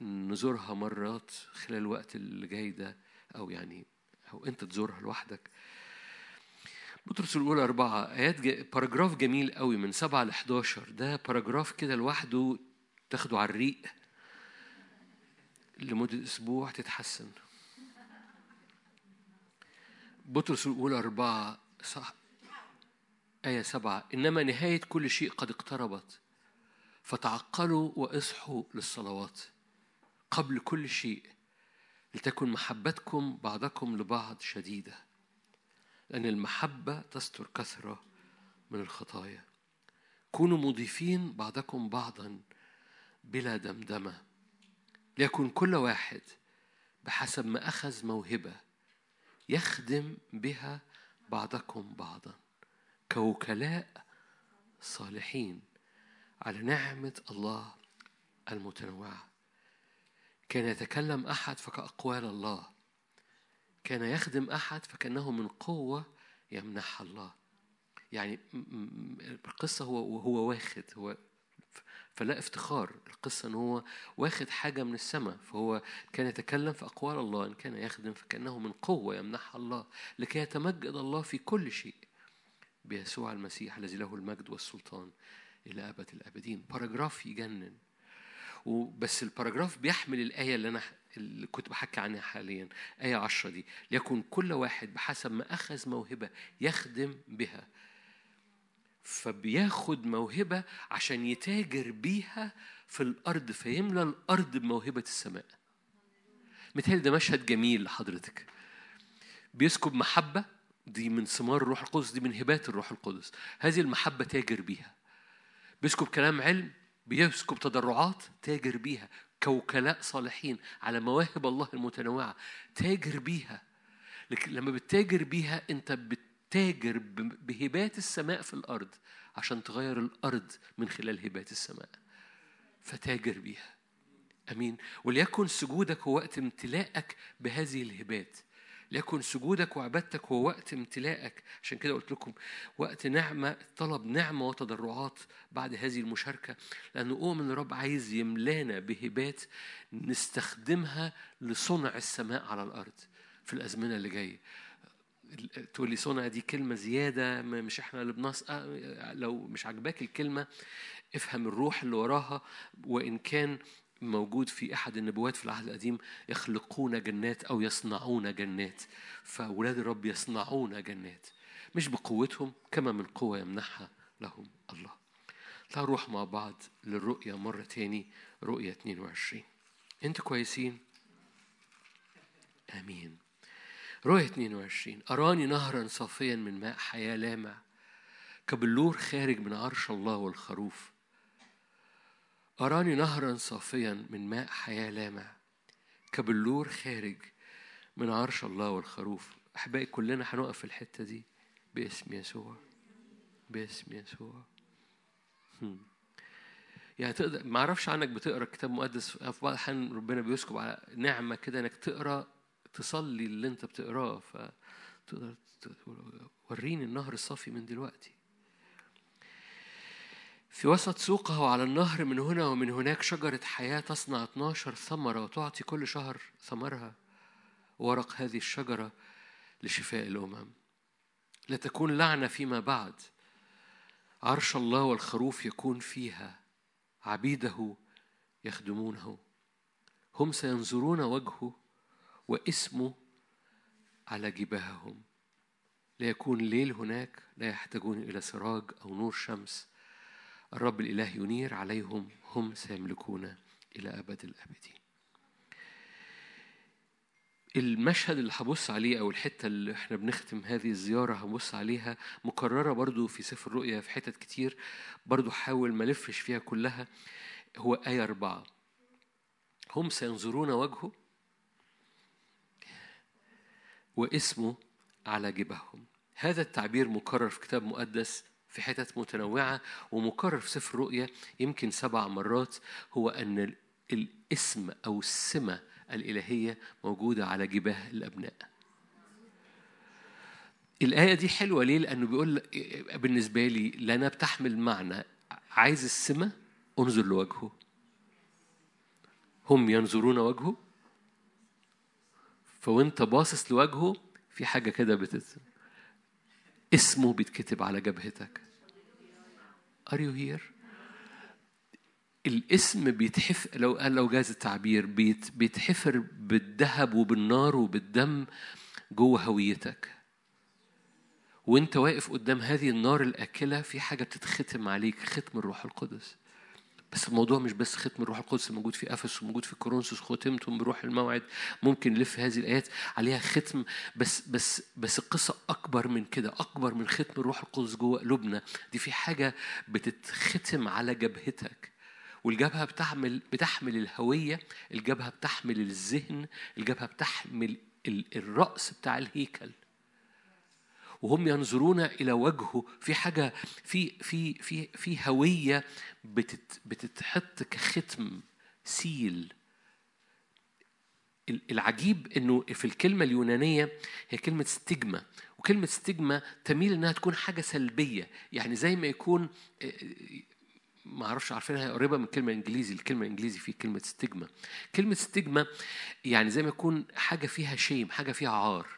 نزورها مرات خلال الوقت اللي جاي ده أو يعني أو أنت تزورها لوحدك. بطرس الأولى أربعة آيات paragraph جميل قوي من سبعة ل 11 ده paragraph كده لوحده تاخده على الريق. لمدة أسبوع تتحسن. بطرس الأولى أربعة صح آية سبعة إنما نهاية كل شيء قد اقتربت فتعقلوا وإصحوا للصلوات قبل كل شيء لتكن محبتكم بعضكم لبعض شديدة لأن المحبة تستر كثرة من الخطايا. كونوا مضيفين بعضكم بعضا بلا دمدمة. ليكن كل واحد بحسب ما أخذ موهبة يخدم بها بعضكم بعضا كوكلاء صالحين على نعمة الله المتنوعة. كان يتكلم أحد فكأقوال الله كان يخدم أحد فكأنه من قوة يمنحها الله. يعني القصة هو هو واخد هو فلا افتخار. القصة أن هو واخد حاجة من السماء فهو كان يتكلم في أقوال الله إن كان يخدم فكأنه من قوة يمنحها الله لكي يتمجد الله في كل شيء. بيسوع المسيح الذي له المجد والسلطان إلى أبد الآبدين. paragraph يجنن. وبس ال paragraph بيحمل الآية اللي أنا اللي كنت بحكي عنها حاليا آية عشرة دي. ليكن كل واحد بحسب ما أخذ موهبة يخدم بها. فبياخد موهبة عشان يتاجر بيها في الأرض فيملى الأرض بموهبة السماء. متهيألي ده مشهد جميل لحضرتك. بيسكب محبة دي من ثمار الروح القدس دي من هبات الروح القدس. هذه المحبة تاجر بيها. بيسكب كلام علم بيسكب تضرعات تاجر بيها. كوكلاء صالحين على مواهب الله المتنوعة تاجر بيها. لكن لما بتتاجر بيها أنت بتتاجر بهبات السماء في الأرض عشان تغير الأرض من خلال هبات السماء. فتاجر بيها. أمين. وليكن سجودك هو وقت امتلاءك بهذه الهبات. ليكن سجودك وعبادتك هو وقت امتلاءك. عشان كده قلت لكم وقت نعمة طلب نعمة وتضرعات بعد هذه المشاركة. لأنه أؤمن الرب عايز يملانا بهبات نستخدمها لصنع السماء على الأرض في الأزمنة اللي جاية. تقول لي صنع دي كلمة زيادة مش إحنا اللي بنص آه، لو مش عجباك الكلمة افهم الروح اللي وراها وإن كان موجود في أحد النبوات في العهد القديم يخلقون جنات أو يصنعون جنات. فأولاد الرب يصنعون جنات مش بقوتهم كما من قوة يمنحها لهم الله. تعالوا نروح مع بعض للرؤية مرة تاني رؤية 22 أنتوا كويسين؟ آمين. رؤية 22 أراني نهرا صافيا من ماء حياة لامع كبلور خارج من عرش الله والخروف. أراني نهرا صافيا من ماء حياة لامع كبلور خارج من عرش الله والخروف. أحبائي كلنا هنقف في الحتة دي. باسم يسوع. باسم يسوع. يعني تقدر ما أعرفش عنك بتقرأ كتاب مقدس. في بعض الاحيان ربنا بيسكب على نعمة كده إنك تقرأ تصلي اللي انت بتقراه فتقدر وريني النهر الصافي من دلوقتي. في وسط سوقه على النهر من هنا ومن هناك شجرة حياة تصنع 12 ثمرة وتعطي كل شهر ثمرها ورق هذه الشجرة لشفاء الأمم. لا تكون لعنة فيما بعد. عرش الله والخروف يكون فيها. عبيده يخدمونه. هم سينظرون وجهه واسمه على جباههم. لا يكون ليل هناك لا يحتاجون إلى سراج أو نور شمس. الرب الإله ينير عليهم هم سيملكون إلى أبد الآبدين. المشهد اللي هبص عليه أو الحتة اللي إحنا بنختم هذه الزيارة هبص عليها مكررة برضو في سفر الرؤيا في حتت كتير برضو حاول ما لفش فيها كلها هو آية أربعة. هم سينظرون وجهه واسمه على جبههم. هذا التعبير مكرر في كتاب مقدس في حتت متنوعة ومكرر في سفر رؤيا يمكن سبع مرات. هو أن الاسم أو السمة الإلهية موجودة على جباه الأبناء. الآية دي حلوة ليه؟ لأنه بيقول بالنسبة لي لنا بتحمل معنى عايز السمة؟ انظر لوجهه. هم ينظرون وجهه؟ فوانت باصص لوجهه في حاجة كده بتت اسمه بيتكتب على جبهتك. Are you here؟ الاسم بيتحف لو قال لو جاز التعبير بيت بيتحفر بالذهب وبالنار وبالدم جوه هويتك. وانت واقف قدام هذه النار الآكلة في حاجة بتتختم عليك ختم الروح القدس. بس الموضوع مش بس ختم الروح القدس موجود في أفسس وموجود في كورنثوس ختمتم بروح الموعد ممكن نلف هذه الآيات عليها ختم بس بس بس القصة أكبر من كده أكبر من ختم الروح القدس جوه قلوبنا دي في حاجة بتتختم على جبهتك والجبهة بتحمل بتحمل الهوية الجبهة بتحمل الذهن الجبهة بتحمل الرأس بتاع الهيكل. وهم ينظرون إلى وجهه في حاجة في في في في هوية بتت بتتحط كختم سيل. العجيب إنه في الكلمة اليونانية هي كلمة stigma وكلمة stigma تميل إنها تكون حاجة سلبية. يعني زي ما يكون ما أعرفش عارفينها قريبة من الكلمة الانجليزي الكلمة الإنجليزي فيه كلمة stigma كلمة stigma يعني زي ما يكون حاجة فيها shame حاجة فيها عار.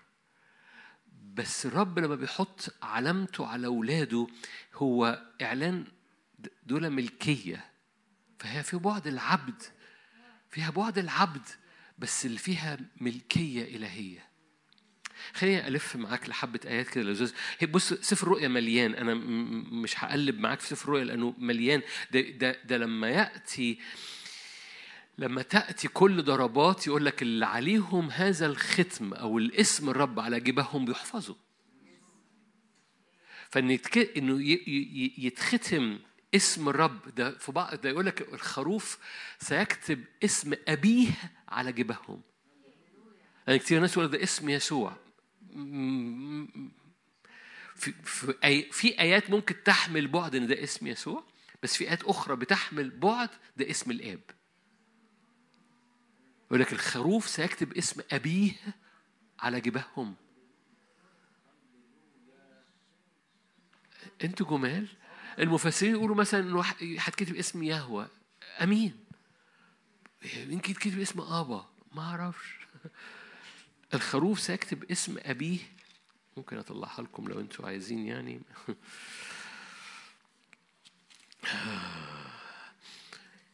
بس الرب لما بيحط علامته على اولاده هو إعلان دول ملكية. فهي في بعد العبد فيها بعد العبد بس اللي فيها ملكية إلهية. خليني ألف معاك لحبة آيات كده لزوز بص سفر الرؤيا مليان. أنا مش هقلب معاك في سفر الرؤيا لأنه مليان. ده, ده, ده لما يأتي لما تأتي كل ضربات يقول لك اللي عليهم هذا الختم أو الاسم الرب على جبههم بيحفظوا. فإن إنه يتختم اسم الرب ده في بعض ده يقول لك الخروف سيكتب اسم أبيه على جبههم. يعني كتير ناس يقول ده اسم يسوع. في في, أي في آيات ممكن تحمل بعد إن ده اسم يسوع بس في آيات أخرى بتحمل بعد ده اسم الآب. يقول لك الخروف سيكتب اسم أبيه على جباههم أنتوا جمال. المفسرين يقولوا مثلا إنه هتكتب اسم يهوى. أمين. يمكن تكتب اسم آبا. ما أعرفش. الخروف سيكتب اسم أبيه. ممكن أطلعها لكم لو أنتوا عايزين يعني.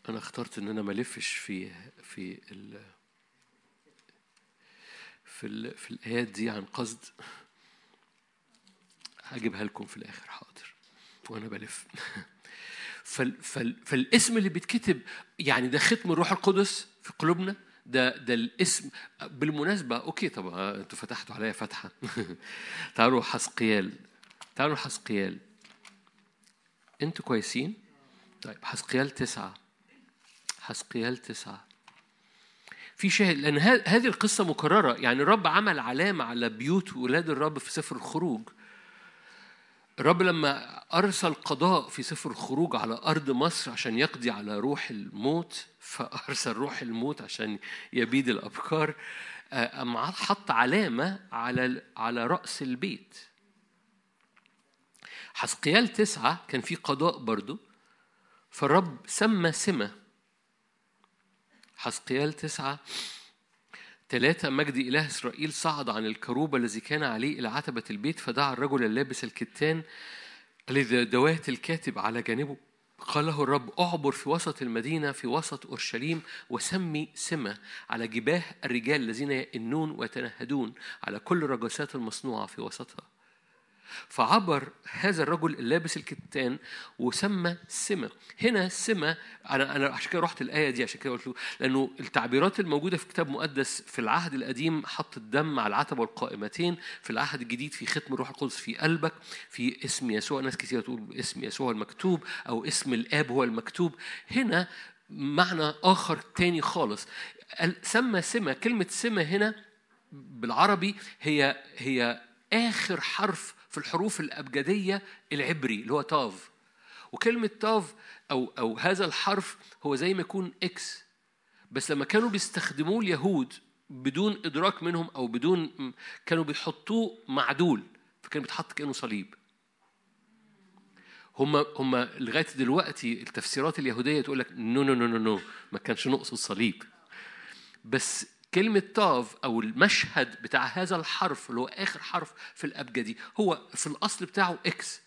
أنا اخترت إن أنا ما ألفش في في ال في ال في الآيات دي عن قصد. هجيبها لكم في الآخر حاضر. وأنا بلف. فال فال فالاسم اللي بيتكتب يعني ده ختم الروح القدس في قلوبنا؟ ده ده الاسم. بالمناسبة أوكي طب أنتوا فتحتوا عليا فتحة. تعالوا حسقيال. تعالوا حسقيال. أنتوا كويسين؟ طيب حسقيال تسعة. حسقيال تسعة. في شاهد لأن هذه القصة مكررة. يعني الرب عمل علامة على بيوت ولاد الرب في سفر الخروج. الرب لما أرسل قضاء في سفر الخروج على أرض مصر عشان يقضي على روح الموت فأرسل روح الموت عشان يبيد الأبكار حط علامة على على رأس البيت. حسقيال تسعة كان في قضاء برضو. فالرب سمى سمة. حسقيال تسعة ثلاثة مجد إله إسرائيل صعد عن الكروب الذي كان عليه إلى عتبة البيت فدعا الرجل اللابس الكتان الذي دوات الكاتب على جانبه. قال له الرب أعبر في وسط المدينة في وسط أورشليم وسمي سمة على جباه الرجال الذين يئنون ويتنهدون على كل الرجسات المصنوعة في وسطها. فعبر هذا الرجل اللابس الكتان وسمى سمة. هنا سمة أنا أنا عشان كده رحت الآية دي عشان كده قلت له لأنه التعبيرات الموجودة في كتاب مقدس في العهد القديم حط الدم على العتبة والقائمتين في العهد الجديد في ختم الروح القدس في قلبك في اسم يسوع ناس كثيرة تقول اسم يسوع المكتوب أو اسم الآب هو المكتوب. هنا معنى آخر تاني خالص. سمى سمة كلمة سمة هنا بالعربي هي هي آخر حرف في الحروف الأبجدية العبري اللي هو تاف. وكلمة تاف أو أو هذا الحرف هو زي ما يكون X. بس لما كانوا بيستخدموه اليهود بدون إدراك منهم أو بدون كانوا بيحطوه معدول فكان بيتحط كأنه صليب. هم هم لغاية دلوقتي التفسيرات اليهودية تقول لك no no no no ما كانش نقصد صليب. بس كلمة تاف أو المشهد بتاع هذا الحرف اللي هو آخر حرف في الأبجدي هو في الأصل بتاعه X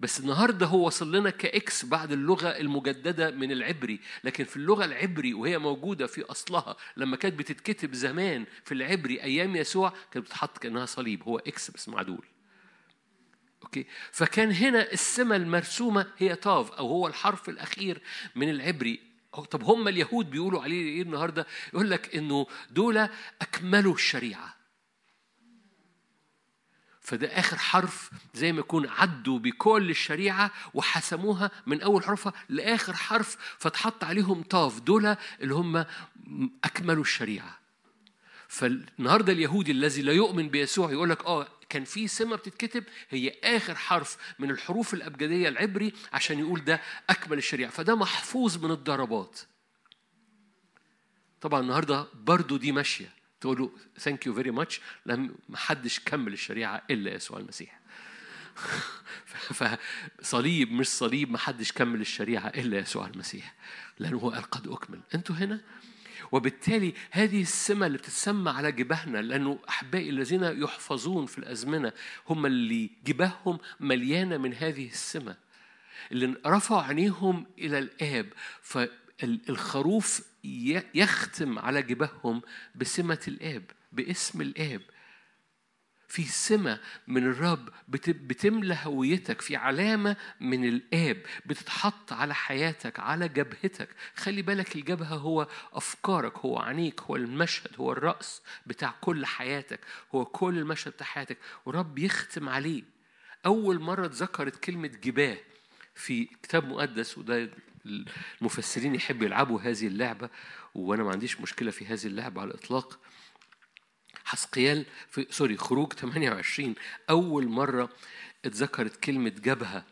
بس النهارده هو وصل لنا ك X بعد اللغة المجددة من العبري. لكن في اللغة العبري وهي موجودة في أصلها لما كانت بتتكتب زمان في العبري أيام يسوع كانت بتتحط كأنها صليب هو X بس معدول okay؟ فكان هنا السمة المرسومة هي تاف أو هو الحرف الأخير من العبري طب هم اليهود بيقولوا عليه إيه النهارده؟ يقول لك إنه دول أكملوا الشريعة. فده آخر حرف زي ما يكون عدوا بكل الشريعة وحسموها من أول حرفها لآخر حرف فتحط عليهم طاف. دول اللي هم أكملوا الشريعة. فالنهاردة اليهودي الذي لا يؤمن بيسوع يقول لك آه كان في سمة بتتكتب هي آخر حرف من الحروف الأبجدية العبري عشان يقول ده أكمل الشريعة. فده محفوظ من الضربات. طبعا النهارده برضو دي ماشية. تقول له thank you very much لم ما حدش كمل الشريعة إلا يسوع المسيح. فصليب مش صليب ما حدش كمل الشريعة إلا يسوع المسيح. لأنه هو قال قد أكمل. أنتوا هنا؟ وبالتالي هذه السمة اللي بتتسمى على جباهنا لأنه أحبائي الذين يحفظون في الأزمنة هم اللي جباههم مليانة من هذه السمة. اللي رفعوا عينيهم إلى الآب فالخروف يختم على جباههم بسمة الآب باسم الآب. في سمة من الرب بتملى هويتك في علامة من الآب بتتحط على حياتك على جبهتك. خلي بالك الجبهة هو أفكارك هو عينيك هو المشهد هو الرأس بتاع كل حياتك هو كل المشهد بتاع حياتك. ورب يختم عليه. أول مرة اتذكرت كلمة جباه في كتاب مقدس وده المفسرين يحبوا يلعبوا هذه اللعبة وأنا ما عنديش مشكلة في هذه اللعبة على الإطلاق. حسقيال في سوري خروج 28 أول مرة اتذكرت كلمة جبهة.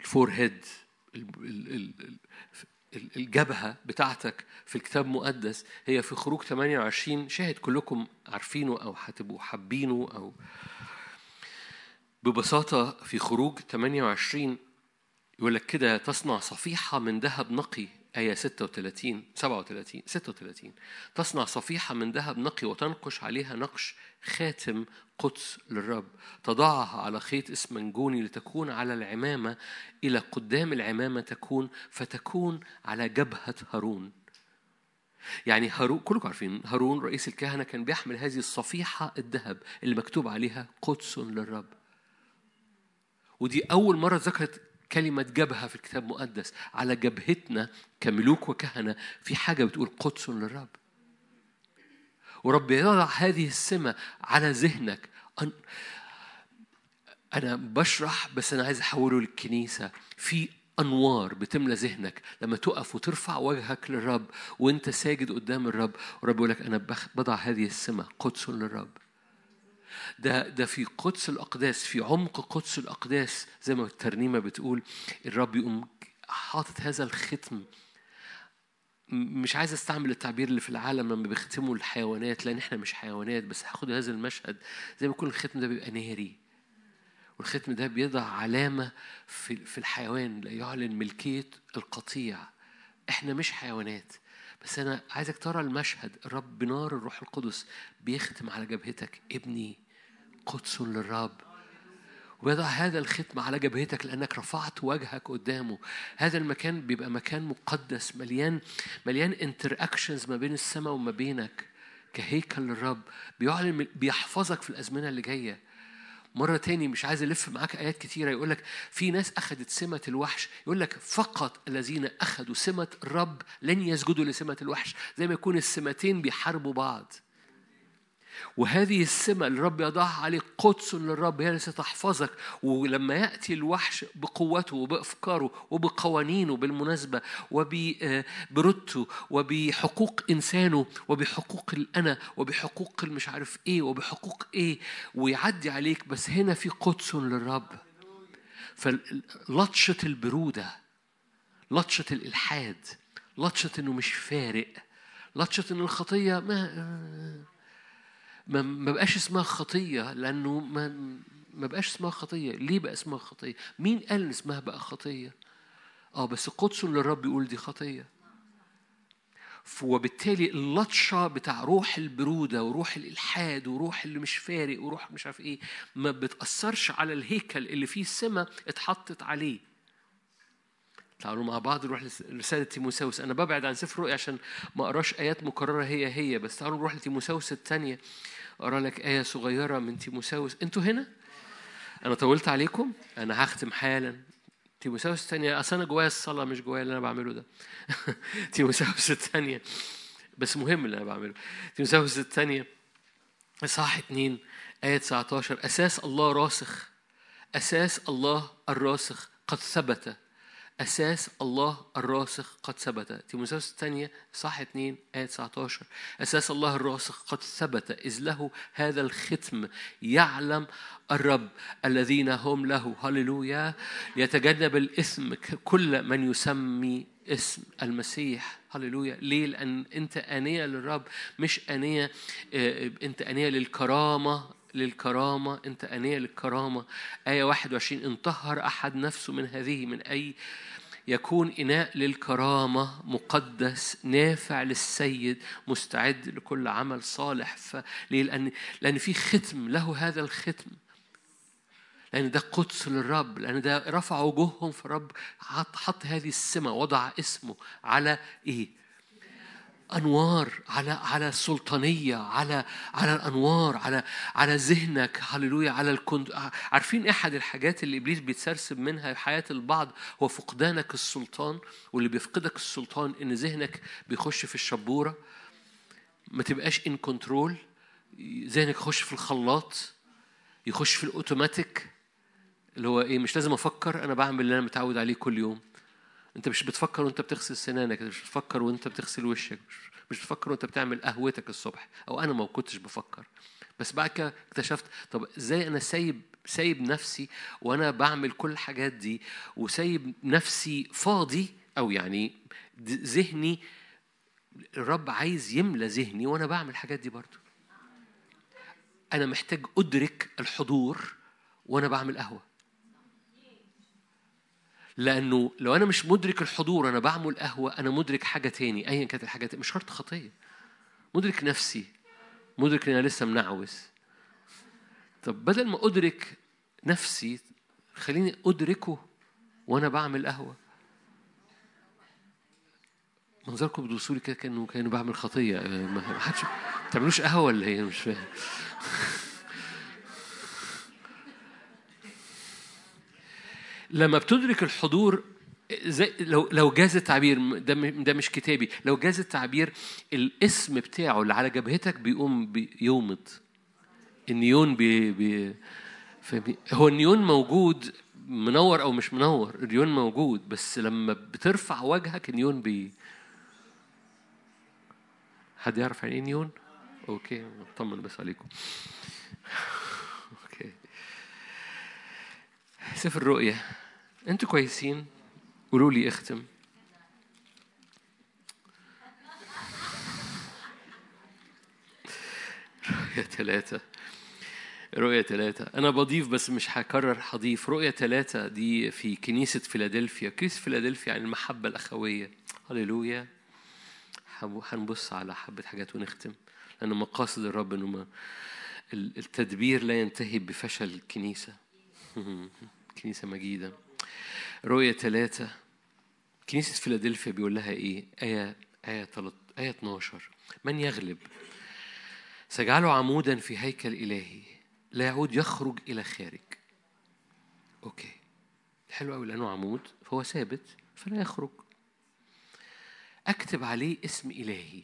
الفور هيد الجبهة بتاعتك في الكتاب المقدس هي في خروج 28 شاهد كلكم عارفينه أو هتبقوا حابينه أو ببساطة في خروج 28 يقول لك كده تصنع صفيحة من ذهب نقي آية 36 37 36 تصنع صفيحة من ذهب نقي وتنقش عليها نقش خاتم قدس للرب. تضعها على خيط اسمنجوني لتكون على العمامة إلى قدام العمامة تكون فتكون على جبهة هارون. يعني هارون كلكم عارفين هارون رئيس الكهنة كان بيحمل هذه الصفيحة الذهب اللي مكتوب عليها قدس للرب. ودي أول مرة ذكرت كلمة جبهة في الكتاب المقدس على جبهتنا كملوك وكهنة في حاجة بتقول قدس للرب. ورب يضع هذه السمة على ذهنك. أنا بشرح بس أنا عايز أحوله للكنيسة. في أنوار بتملى ذهنك لما تقف وترفع وجهك للرب وأنت ساجد قدام الرب. ورب يقول لك أنا بضع هذه السمة قدس للرب. ده ده في قدس الأقداس في عمق قدس الأقداس زي ما الترنيمة بتقول الرب يقوم حاطط هذا الختم. مش عايز أستعمل التعبير اللي في العالم لما بيختموا الحيوانات لأن إحنا مش حيوانات بس هاخد هذا المشهد. زي ما يكون الختم ده بيبقى ناري والختم ده بيضع علامة في في الحيوان يعلن ملكية القطيع. إحنا مش حيوانات. بس أنا عايزك ترى المشهد الرب بنار الروح القدس بيختم على جبهتك. ابني قدس للرب. ويضع هذا الختم على جبهتك لأنك رفعت وجهك قدامه. هذا المكان بيبقى مكان مقدس مليان مليان interactions ما بين السماء وما بينك. كهيكل للرب. بيعلن بيحفظك في الأزمنة اللي جاية. مرة تاني مش عايز ألف معاك آيات كتيرة يقول لك في ناس أخذت سمة الوحش يقول لك فقط الذين أخذوا سمة الرب لن يسجدوا لسمة الوحش زي ما يكون السمتين بيحاربوا بعض. وهذه السمة اللي الرب يضعها عليك قدس للرب هي اللي ستحفظك ولما يأتي الوحش بقوته وبأفكاره وبقوانينه بالمناسبة وبردته وبحقوق إنسانه وبحقوق الأنا وبحقوق المش عارف إيه وبحقوق إيه ويعدي عليك بس هنا في قدس للرب. فلطشة البرودة لطشة الإلحاد لطشة إنه مش فارق لطشة إن الخطية ما ما بقاش اسمها خطية لأنه ما ما بقاش اسمها خطية. ليه بقى اسمها خطية؟ مين قال إن اسمها بقى خطية؟ آه بس قدس للرب يقول دي خطية. وبالتالي اللطشة بتاع روح البرودة وروح الإلحاد وروح اللي مش فارق وروح مش عارف إيه ما بتأثرش على الهيكل اللي فيه السماء اتحطت عليه. تعالوا مع بعض نروح لرسالة تيموساوس. أنا ببعد عن سفر رؤيا عشان ما أقراش آيات مكررة هي هي بس تعالوا نروح لتيموساوس الثانية. أقرأ لك آية صغيرة من تيموساوس. أنتوا هنا؟ أنا طولت عليكم. أنا هختم حالا. تيموساوس الثانية أصل أنا جوايا الصلاة مش جوايا اللي أنا بعمله ده. تيموساوس الثانية. بس مهم اللي أنا بعمله. تيموساوس الثانية إصحاح 2 آية 19 أساس الله راسخ. أساس الله الراسخ. قد ثبت أساس الله الراسخ قد ثبت. تيموثاوس الثانية صح 2 آية 19 أساس الله الراسخ قد ثبت. إذ له هذا الختم يعلم الرب الذين هم له. هللويا. يتجنب الإثم كل من يسمي اسم المسيح. هللويا. ليه؟ لأن أنت آنية للرب مش آنية آه، أنت آنية للكرامة. للكرامة أنت آنية للكرامة آية 21 إن طهر أحد نفسه من هذه من أي يكون إناء للكرامة مقدس نافع للسيد مستعد لكل عمل صالح فليه؟ لأن لأن في ختم له هذا الختم لأن ده قدس للرب لأن ده رفع وجوههم فالرب حط, حط هذه السمة وضع اسمه على إيه؟ أنوار على على السلطانيه على على الأنوار على على ذهنك. هللويا على الكنت عارفين إحد الحاجات اللي إبليس بيتسرسب منها في حياة البعض؟ هو فقدانك السلطان واللي بيفقدك السلطان إن ذهنك بيخش في الشبورة. ما تبقاش ان كنترول ذهنك يخش في الخلاط يخش في الأوتوماتيك اللي هو إيه مش لازم أفكر أنا بعمل اللي أنا متعود عليه كل يوم. انت مش بتفكر وانت بتغسل سنانك مش بتفكر وانت بتغسل وشك مش بتفكر وانت بتعمل قهوتك الصبح. أو أنا ما كنتش بفكر. بس بعد كده اكتشفت طب إزاي أنا سايب سايب نفسي وأنا بعمل كل الحاجات دي وسايب نفسي فاضي أو يعني ذهني الرب عايز يملى ذهني وأنا بعمل الحاجات دي برضو أنا محتاج ادرك الحضور وأنا بعمل قهوة. لأنه لو أنا مش مدرك الحضور أنا بعمل قهوة أنا مدرك حاجة تاني أيا كانت الحاجات مش شرط خطية. مدرك نفسي مدرك إن أنا لسه منعوس طب بدل ما أدرك نفسي خليني أدركه وأنا بعمل قهوة. منظركم بتبصوا لي كده كأنه كأنه بعمل خطية. ما حدش ما تعملوش قهوة ولا هي مش فاهم. لما بتدرك الحضور زي لو لو جاز التعبير ده ده مش كتابي. لو جاز التعبير الاسم بتاعه اللي على جبهتك بيقوم بيومض النيون بي, بي هو النيون موجود منور أو مش منور؟ النيون موجود بس لما بترفع وجهك النيون بي. حد يعرف يعني إيه neon؟ okay أطمن بس عليكم. سفر الرؤيا أنتوا كويسين؟ قولوا لي اختم. رؤيا ثلاثة رؤية ثلاثة أنا بضيف بس مش هكرر هضيف رؤية ثلاثة دي في كنيسة فيلادلفيا. كنيسة فيلادلفيا عن المحبة الأخوية. هللويا. هنبص على حبة حاجات ونختم. لأن مقاصد الرب إنه التدبير لا ينتهي بفشل الكنيسة. كنيسة مجيدة. رؤية ثلاثة. كنيسة فيلادلفيا بيقول لها إيه؟ آية آية آية 12 من يغلب؟ سأجعله عمودا في هيكل إلهي. لا يعود يخرج إلى خارج. okay. حلو قوي لأنه عمود فهو ثابت فلا يخرج. أكتب عليه اسم إلهي.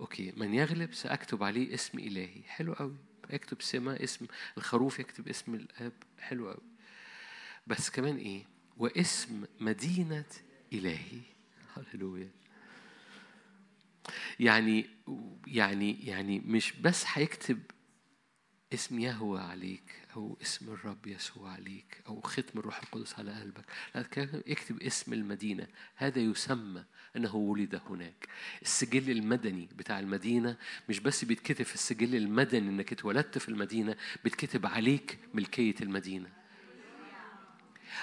okay. من يغلب؟ سأكتب عليه اسم إلهي. حلو قوي يكتب سما اسم الخروف يكتب اسم الآب. حلو قوي بس كمان إيه؟ واسم مدينة إلهي. هللويا. يعني يعني يعني مش بس هيكتب اسم يهوى عليك أو اسم الرب يسوع عليك أو ختم الروح القدس على قلبك لا اكتب اسم المدينة. هذا يسمى أنه ولد هناك. السجل المدني بتاع المدينة مش بس بيتكتب في السجل المدني أنك اتولدت في المدينة بيتكتب عليك ملكية المدينة.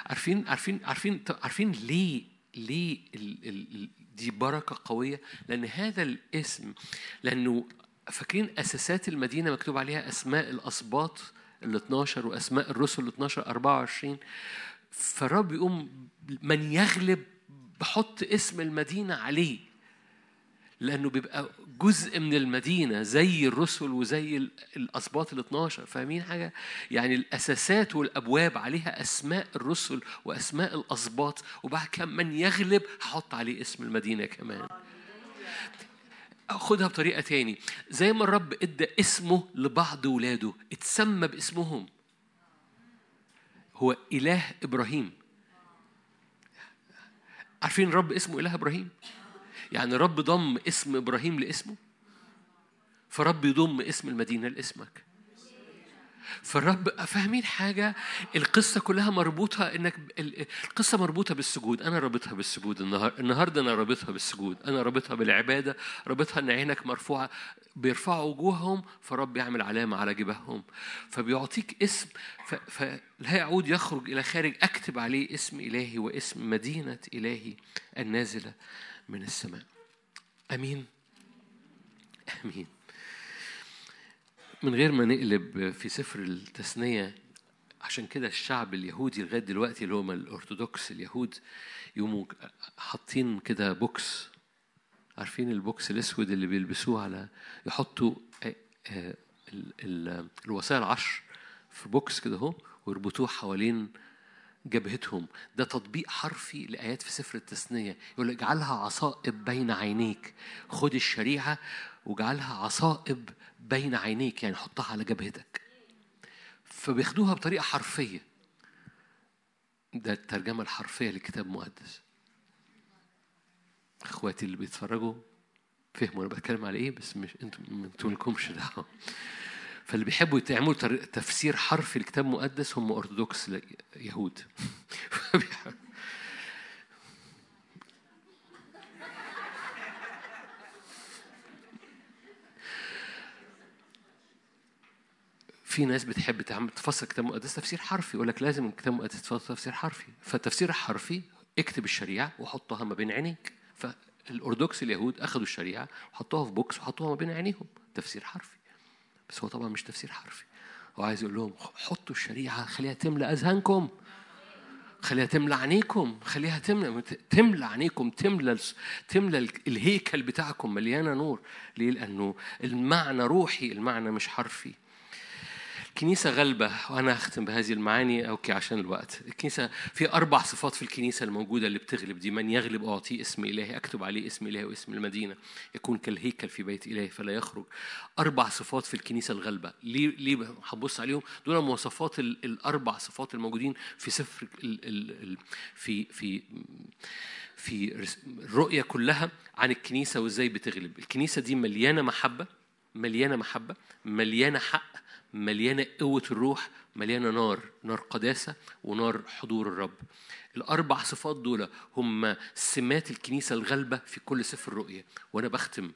عارفين عارفين عارفين عارفين ليه ليه ال ال دي بركة قوية؟ لأن هذا الاسم لأنه فاكرين أساسات المدينة مكتوب عليها أسماء الأسباط ال 12 وأسماء الرسل ال 12 24 فالرب يقوم من يغلب بحط اسم المدينة عليه لأنه بيبقى جزء من المدينة زي الرسل وزي الأسباط ال 12 فاهمين حاجة؟ يعني الأساسات والأبواب عليها أسماء الرسل وأسماء الأسباط وبعد كم من يغلب هحط عليه اسم المدينة كمان. خدها بطريقة تاني. زي ما الرب ادى اسمه لبعض ولاده اتسمى باسمهم. هو إله إبراهيم. عارفين الرب اسمه إله إبراهيم؟ يعني الرب ضم اسم إبراهيم لاسمه؟ فرب يضم اسم المدينة لاسمك. فالرب فاهمين حاجة؟ القصة كلها مربوطة إنك القصة مربوطة بالسجود. أنا رابطها بالسجود النهار النهارده أنا رابطها بالسجود. أنا رابطها بالعبادة رابطها إن عينك مرفوعة. بيرفعوا وجوههم فرب يعمل علامة على جبههم. فبيعطيك اسم فلا يعود يخرج إلى خارج. أكتب عليه اسم إلهي واسم مدينة إلهي النازلة من السماء. آمين. آمين. من غير ما نقلب في سفر التثنية عشان كده الشعب اليهودي لغاية دلوقتي اللي هم الأرثوذكس اليهود يقوموا حاطين كده box. عارفين ال box الأسود اللي بيلبسوه على يحطوا الوصايا العشر في بوكس كده اهو ويربطوه حوالين جبهتهم. ده تطبيق حرفي لآيات في سفر التثنية. يقول اجعلها عصائب بين عينيك. خد الشريعة واجعلها عصائب بين عينيك يعني حطها على جبهتك. فبياخدوها بطريقة حرفية. ده الترجمة الحرفية للكتاب المقدس. إخواتي اللي بيتفرجوا فهموا أنا بتكلم على إيه بس مش أنتوا أنتوا لكمش دعوه فاللي بيحبوا يعملوا تفسير حرفي للكتاب المقدس هم أرثوذكس يهود. في ناس بتحب تعمل تفسر الكتاب المقدس تفسير حرفي يقول لك لازم الكتاب المقدس تفسير حرفي. فالتفسير الحرفي اكتب الشريعة وحطها ما بين عينيك. فالأرثوذكس اليهود أخذوا الشريعة وحطوها في box وحطوها ما بين عينيهم. تفسير حرفي. بس هو طبعا مش تفسير حرفي. هو عايز يقول لهم حطوا الشريعة خليها تملى أذهانكم. خليها تملى عينيكم. خليها تملى تملى عينيكم تملى تملى الهيكل بتاعكم مليانة نور. ليه؟ لأنه المعنى روحي المعنى مش حرفي. كنيسة غلبة وأنا هختم بهذه المعاني okay عشان الوقت. الكنيسة في أربع صفات في الكنيسة الموجودة اللي بتغلب دي من يغلب أعطيه اسم إلهي أكتب عليه اسم إلهي واسم المدينة يكون كالهيكل في بيت إلهي فلا يخرج. أربع صفات في الكنيسة الغلبة. ليه ليه هبص عليهم؟ دول مواصفات الأربع صفات الموجودين في سفر ال ال في في في الرؤية كلها عن الكنيسة وإزاي بتغلب. الكنيسة دي مليانة محبة مليانة محبة مليانة حق مليانة قوة الروح مليانة نار نار قداسة ونار حضور الرب. الأربع صفات دول هم سمات الكنيسة الغلبة في كل سفر الرؤية وأنا بختم.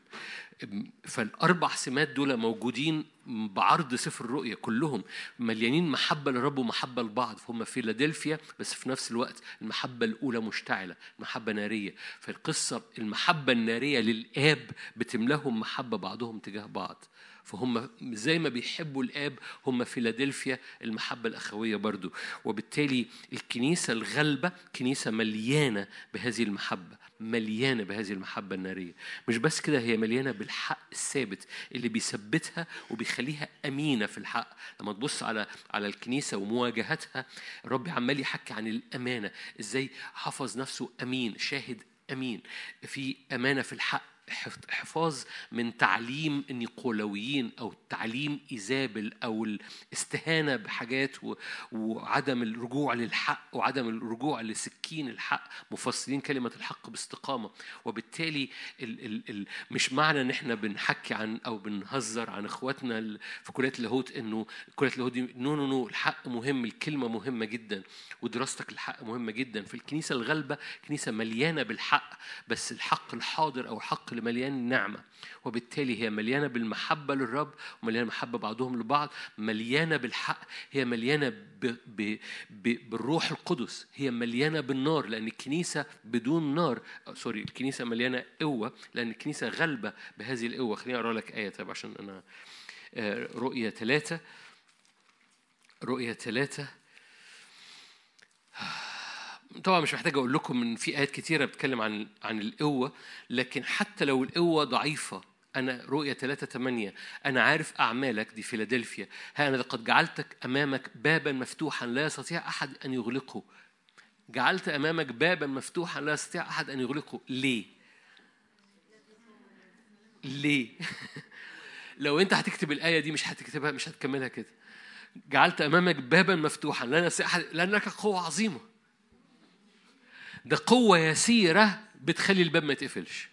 فالأربع سمات دول موجودين بعرض سفر الرؤية كلهم مليانين محبة للرب ومحبة لبعض. فهم فيلادلفيا بس في نفس الوقت المحبة الأولى مشتعلة محبة نارية. فالقصة المحبة النارية للآب بتملاهم محبة بعضهم تجاه بعض. فهم زي ما بيحبوا الآب هم فيلادلفيا المحبة الأخوية برضو. وبالتالي الكنيسة الغلبة كنيسة مليانة بهذه المحبة مليانة بهذه المحبة النارية. مش بس كده هي مليانة بالحق الثابت اللي بيثبتها وبيخليها أمينة في الحق. لما تبص على على الكنيسة ومواجهتها الرب عمال يحكي عن الأمانة. إزاي حفظ نفسه أمين شاهد أمين. في أمانة في الحق حفاظ من تعليم النيقولويين أو تعليم إيزابل أو الاستهانة بحاجات وعدم الرجوع للحق وعدم الرجوع لسكين الحق مفصلين كلمة الحق باستقامة. وبالتالي ال ال ال مش معنى إن إحنا بنحكي عن أو بنهزر عن إخواتنا في كلية اللاهوت إنه كلية اللاهوت دي no no no الحق مهم الكلمة مهمة جدا ودراستك الحق مهمة جدا. في الكنيسة الغالبه كنيسة مليانة بالحق بس الحق الحاضر أو الحق اللي مليان نعمة وبالتالي هي مليانة بالمحبة للرب ومليانة محبة بعضهم لبعض مليانة بالحق هي مليانة ب ب ب بالروح القدس هي مليانة بالنار لأن الكنيسة بدون نار سوري الكنيسة مليانة قوة لأن الكنيسة غلبة بهذه القوة. خليني أقرأ لك آية طيب عشان أنا رؤية ثلاثة رؤية ثلاثة. طبعا مش محتاج أقول لكم إن في آيات كتيرة بتتكلم عن عن القوة لكن حتى لو القوة ضعيفة أنا رؤية 3 8 أنا عارف أعمالك دي فيلادلفيا. ها أنا قد جعلتك أمامك بابا مفتوحا لا يستطيع أحد أن يغلقه. جعلت أمامك بابا مفتوحا لا يستطيع أحد أن يغلقه. ليه؟ ليه؟ لو أنت هتكتب الآية دي مش هتكتبها مش هتكملها كده. جعلت أمامك بابا مفتوحا لا يستطيع أحد لأنك قوة عظيمة. ده قوة يسيرة بتخلي الباب ما يتقفلش.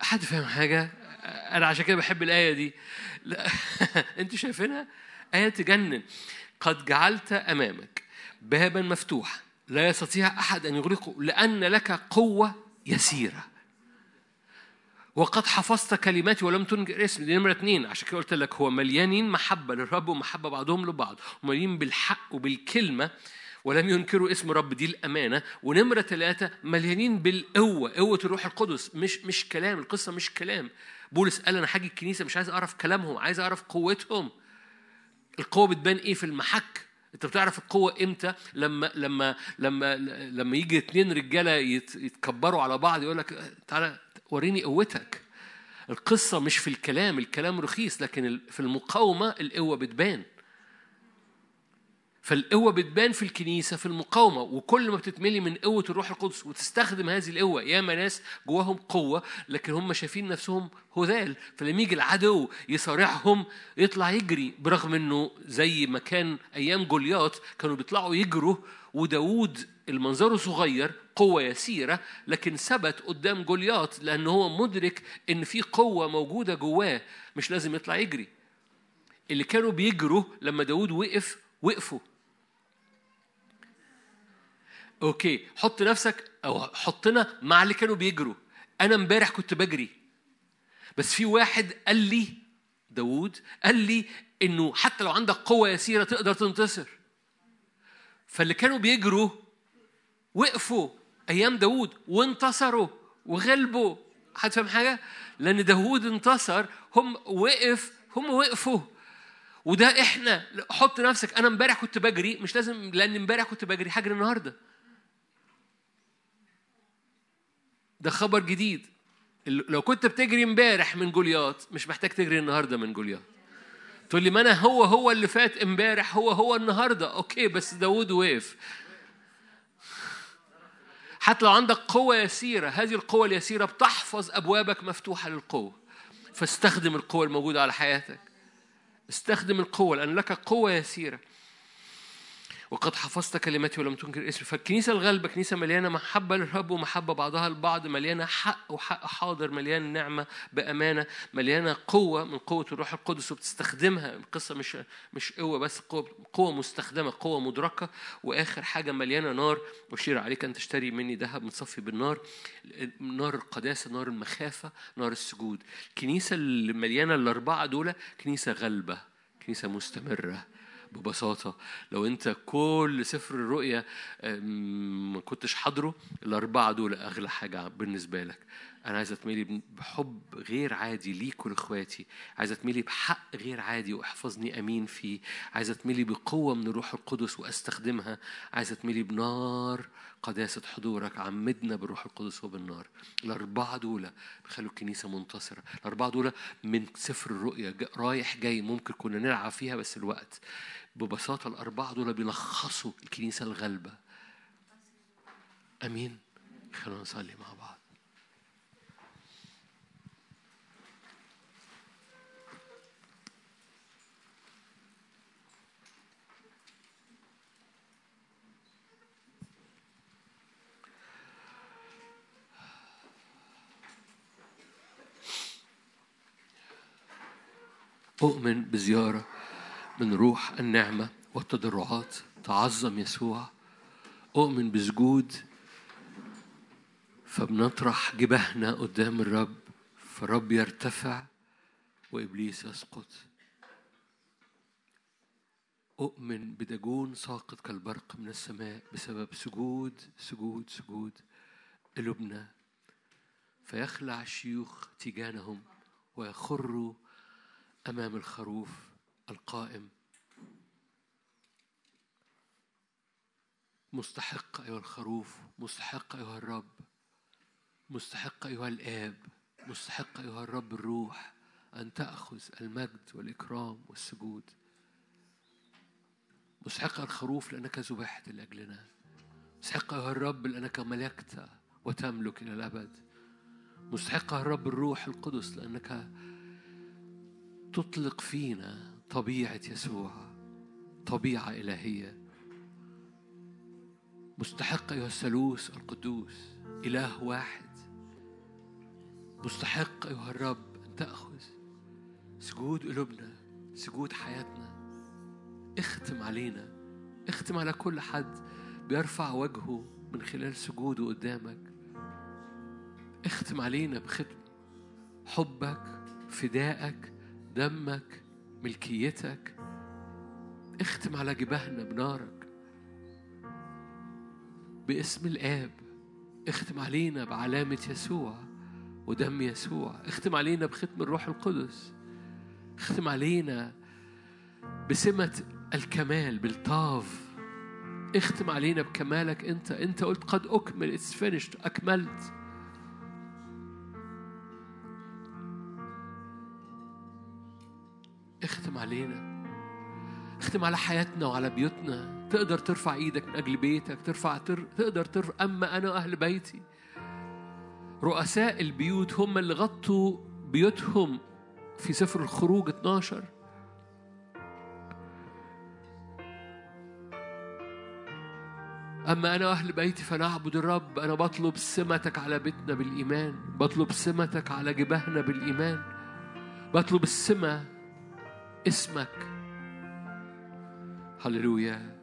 حد فاهم حاجة؟ أنا عشان كده بحب الآية دي. لا أنتوا شايفينها؟ آية تجنن. قد جعلت أمامك بابا مفتوحا لا يستطيع أحد أن يغلقه لأن لك قوة يسيرة. وقد حفظت كلماتي ولم تنكر اسمي دي نمرة اتنين. عشان كده قلت لك هو مليانين محبة للرب ومحبة بعضهم لبعض. ومليانين بالحق وبالكلمة. ولم ينكروا اسم رب دي الأمانة. ونمرة ثلاثة مليانين بالقوة قوة الروح القدس. مش مش كلام القصة مش كلام. بولس قال أنا حاجة الكنيسة مش عايز أعرف كلامهم عايز أعرف قوتهم. القوة بتبان إيه في المحك؟ أنت بتعرف القوة إمتى؟ لما لما لما لما يجي اتنين رجالة يتكبروا على بعض يقول لك تعالى وريني قوتك. القصة مش في الكلام الكلام رخيص لكن في المقاومة القوة بتبان. فالقوة بتبان في الكنيسة في المقاومة. وكل ما بتتملي من قوة الروح القدس وتستخدم هذه القوة ياما ناس جواهم قوة لكن هم شايفين نفسهم هذال. فلما يجي العدو يصارعهم يطلع يجري برغم إنه زي ما كان أيام جولياط كانوا بيطلعوا يجروا وداود المنظره صغير قوة يسيرة لكن ثبت قدام جولياط لأن هو مدرك إن في قوة موجودة جواه. مش لازم يطلع يجري. اللي كانوا بيجروا لما داود وقف وقفوا. أوكي حط نفسك أو حطنا مع اللي كانوا بيجروا. أنا امبارح كنت بجري. بس في واحد قال لي داوود قال لي إنه حتى لو عندك قوة يسيرة تقدر تنتصر. فاللي كانوا بيجروا وقفوا أيام داوود وانتصروا وغلبوا. هتفهم حاجة؟ لأن داوود انتصر هم وقف هم وقفوا. وده إحنا حط نفسك أنا امبارح كنت بجري مش لازم لأن امبارح كنت بجري هجري النهارده. ده خبر جديد. لو كنت بتجري امبارح من جولياط مش محتاج تجري النهارده من جولياط. تقول لي ما أنا هو هو اللي فات امبارح هو هو النهارده. أوكي بس داوود وقف. حتى لو عندك قوة يسيرة هذه القوة اليسيرة بتحفظ أبوابك مفتوحة للقوة. فاستخدم القوة الموجودة على حياتك. استخدم القوة لأن لك قوة يسيرة. وقد حفظت كلماتي ولم تنكر اسمي. فالكنيسة الغالبة كنيسة مليانة محبة للرب ومحبة بعضها البعض مليانة حق وحق حاضر مليانة نعمة بأمانة مليانة قوة من قوة الروح القدس وبتستخدمها. القصة مش مش قوة بس قوة قوة مستخدمة قوة مدركة. وآخر حاجة مليانة نار. أشير عليك أن تشتري مني ذهب متصفي بالنار. نار القداسة نار المخافة نار السجود. الكنيسة اللي مليانة الأربعة دول كنيسة غلبة كنيسة مستمرة. ببساطة لو أنت كل سفر الرؤيا ما كنتش حاضره الأربعة دول أغلى حاجة بالنسبة لك. أنا عايز أتملي بحب غير عادي ليك ولإخواتي. عايز أتملي بحق غير عادي وأحفظني أمين فيه. عايز أتملي بقوة من الروح القدس وأستخدمها. عايز أتملي بنار قداسة حضورك. عمدنا بالروح القدس وبالنار. الأربعة دول بيخلوا الكنيسة منتصرة. الأربعة دول من سفر الرؤيا رايح جاي ممكن كنا نلعب فيها بس الوقت. ببساطة الأربعة دول بيلخصوا الكنيسة الغلبة أمين. خلونا نصلي مع بعض. أؤمن بزيارة من روح النعمة والتضرعات. تعظم يسوع. أؤمن بسجود فبنطرح جبهنا قدام الرب فالرب يرتفع وإبليس يسقط. أؤمن بدجون ساقط كالبرق من السماء بسبب سجود سجود سجود قلوبنا. فيخلع الشيوخ تيجانهم ويخروا أمام الخروف. القائم. مستحق أيها الخروف مستحق أيها الرب مستحق أيها الآب مستحق أيها الرب الروح أن تأخذ المجد والإكرام والسجود. مستحق الخروف لأنك ذبحت لأجلنا. مستحق أيها الرب لأنك ملكت وتملك إلى الأبد. مستحق الرب الروح القدس لأنك تطلق فينا طبيعة يسوع طبيعة إلهية. مستحق أيها الثالوث القدوس إله واحد. مستحق أيها الرب أن تأخذ سجود قلوبنا سجود حياتنا. اختم علينا اختم على كل حد بيرفع وجهه من خلال سجوده قدامك. اختم علينا بختم حبك فدائك دمك ملكيتك. اختم على جباهنا بنارك. باسم الآب اختم علينا بعلامة يسوع ودم يسوع. اختم علينا بختم الروح القدس. اختم علينا بسمة الكمال بالطاف. اختم علينا بكمالك انت. انت قلت قد أكمل. it's finished أكملت. علينا. اختم على حياتنا وعلى بيوتنا. تقدر ترفع إيدك من أجل بيتك ترفع تر... تقدر ترفع اما أنا واهل بيتي. رؤساء البيوت هم اللي غطوا بيوتهم في سفر الخروج 12 أما أنا وأهل بيتي فنعبد الرب. أنا بطلب سمتك على بيتنا بالإيمان. بطلب سمتك على جباهنا بالإيمان. بطلب السمة اسمك. هللويا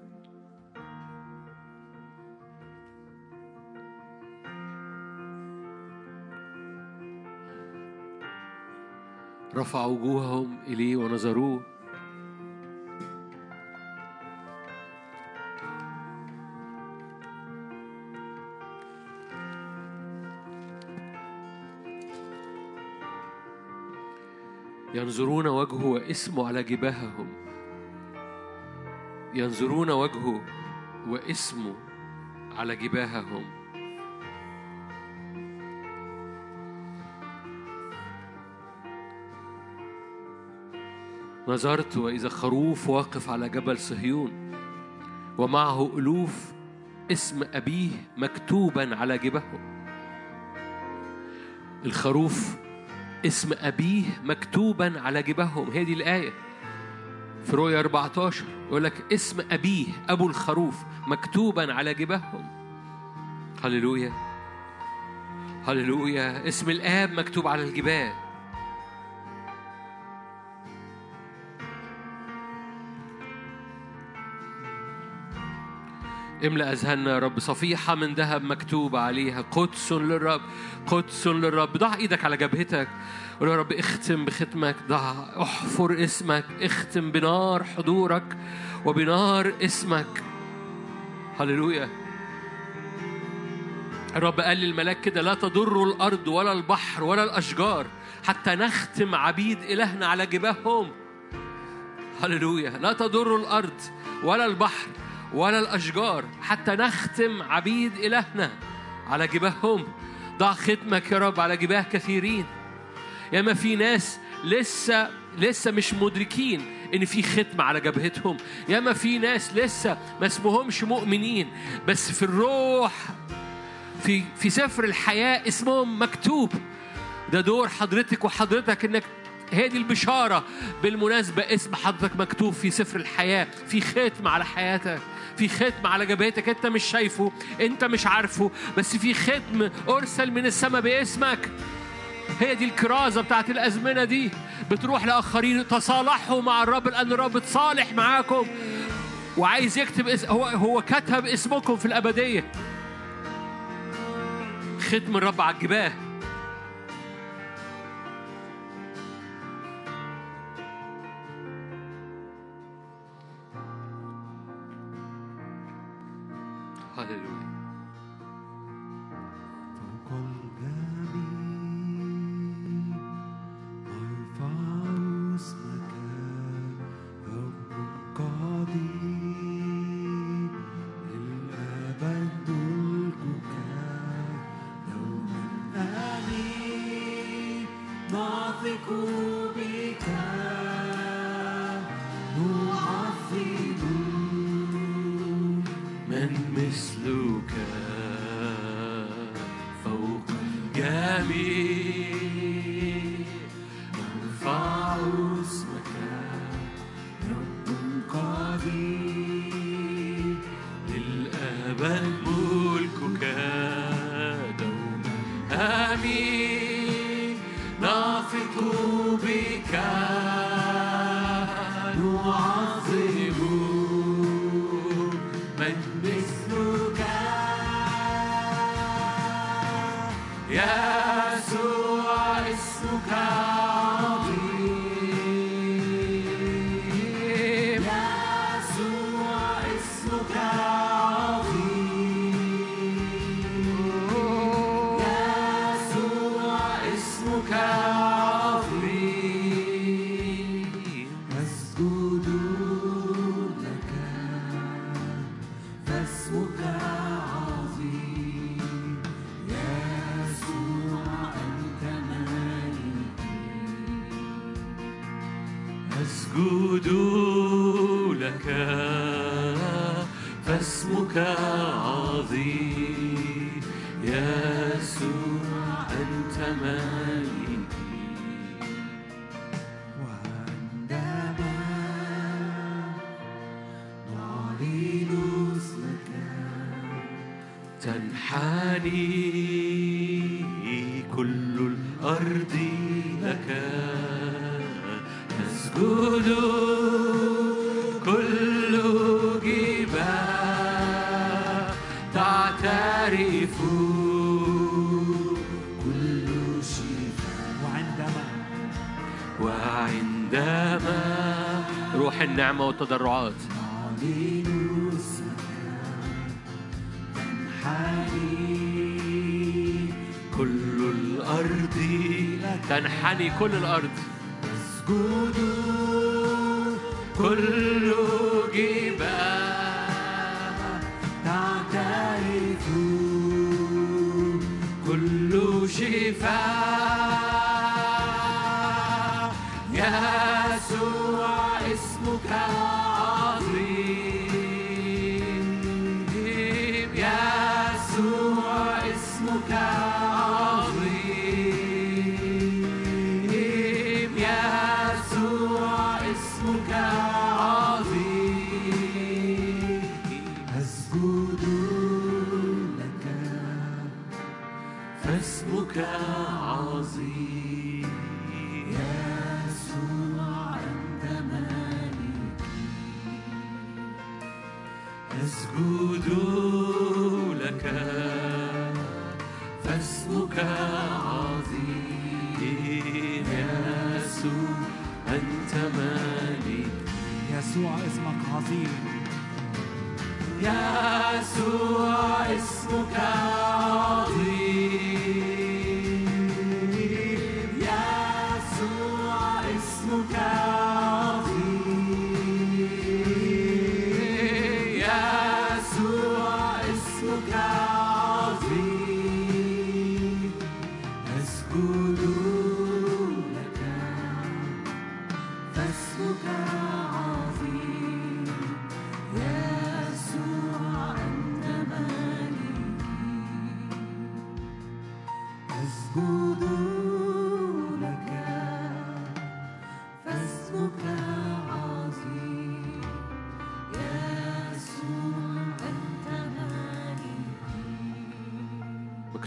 رفع وجوههم إليه ونظروه. ينظرون وجهه واسمه على جباههم. ينظرون وجهه واسمه على جباههم. نظرت وإذا خروف واقف على جبل صهيون ومعه ألوف اسم أبيه مكتوبا على جبهه. الخروف اسم أبيه مكتوبا على جبههم. هي دي الآية في رؤيا 14 يقول لك اسم أبيه أبو الخروف مكتوبا على جبههم. هللويا. هللويا. اسم الآب مكتوب على الجباه املأ أذهاننا يا رب. صفيحة من ذهب مكتوب عليها. قدس للرب قدس للرب. ضع إيدك على جبهتك. قول يا رب اختم بختمك. ضع احفر اسمك. اختم بنار حضورك وبنار اسمك. هللويا. الرب قال للملاك كده لا تضر الأرض ولا البحر ولا الأشجار حتى نختم عبيد إلهنا على جباههم هللويا. لا تضر الأرض ولا البحر ولا الأشجار حتى نختم عبيد إلهنا. على جباههم ضع ختمك يا رب على جباه كثيرين. يا ما في ناس لسه لسه مش مدركين إن في ختم على جبهتهم. يا ما في ناس لسه ما اسمهمش مؤمنين. بس في الروح في في سفر الحياة اسمهم مكتوب. ده دور حضرتك وحضرتك إنك هي دي البشارة. بالمناسبة اسم حضرتك مكتوب في سفر الحياة في ختم على حياتك. في ختم على جبهتك انت مش شايفه انت مش عارفه بس في ختم أرسل من السماء باسمك. هي دي الكرازة بتاعت الأزمنة دي. بتروح لآخرين تصالحوا مع الرب لأن الرب تصالح معاكم. وعايز يكتب اسم هو هو كتب اسمكم في الأبدية. ختم الرب على الجباه. آمين نثق بك. تنحني كل الأرض.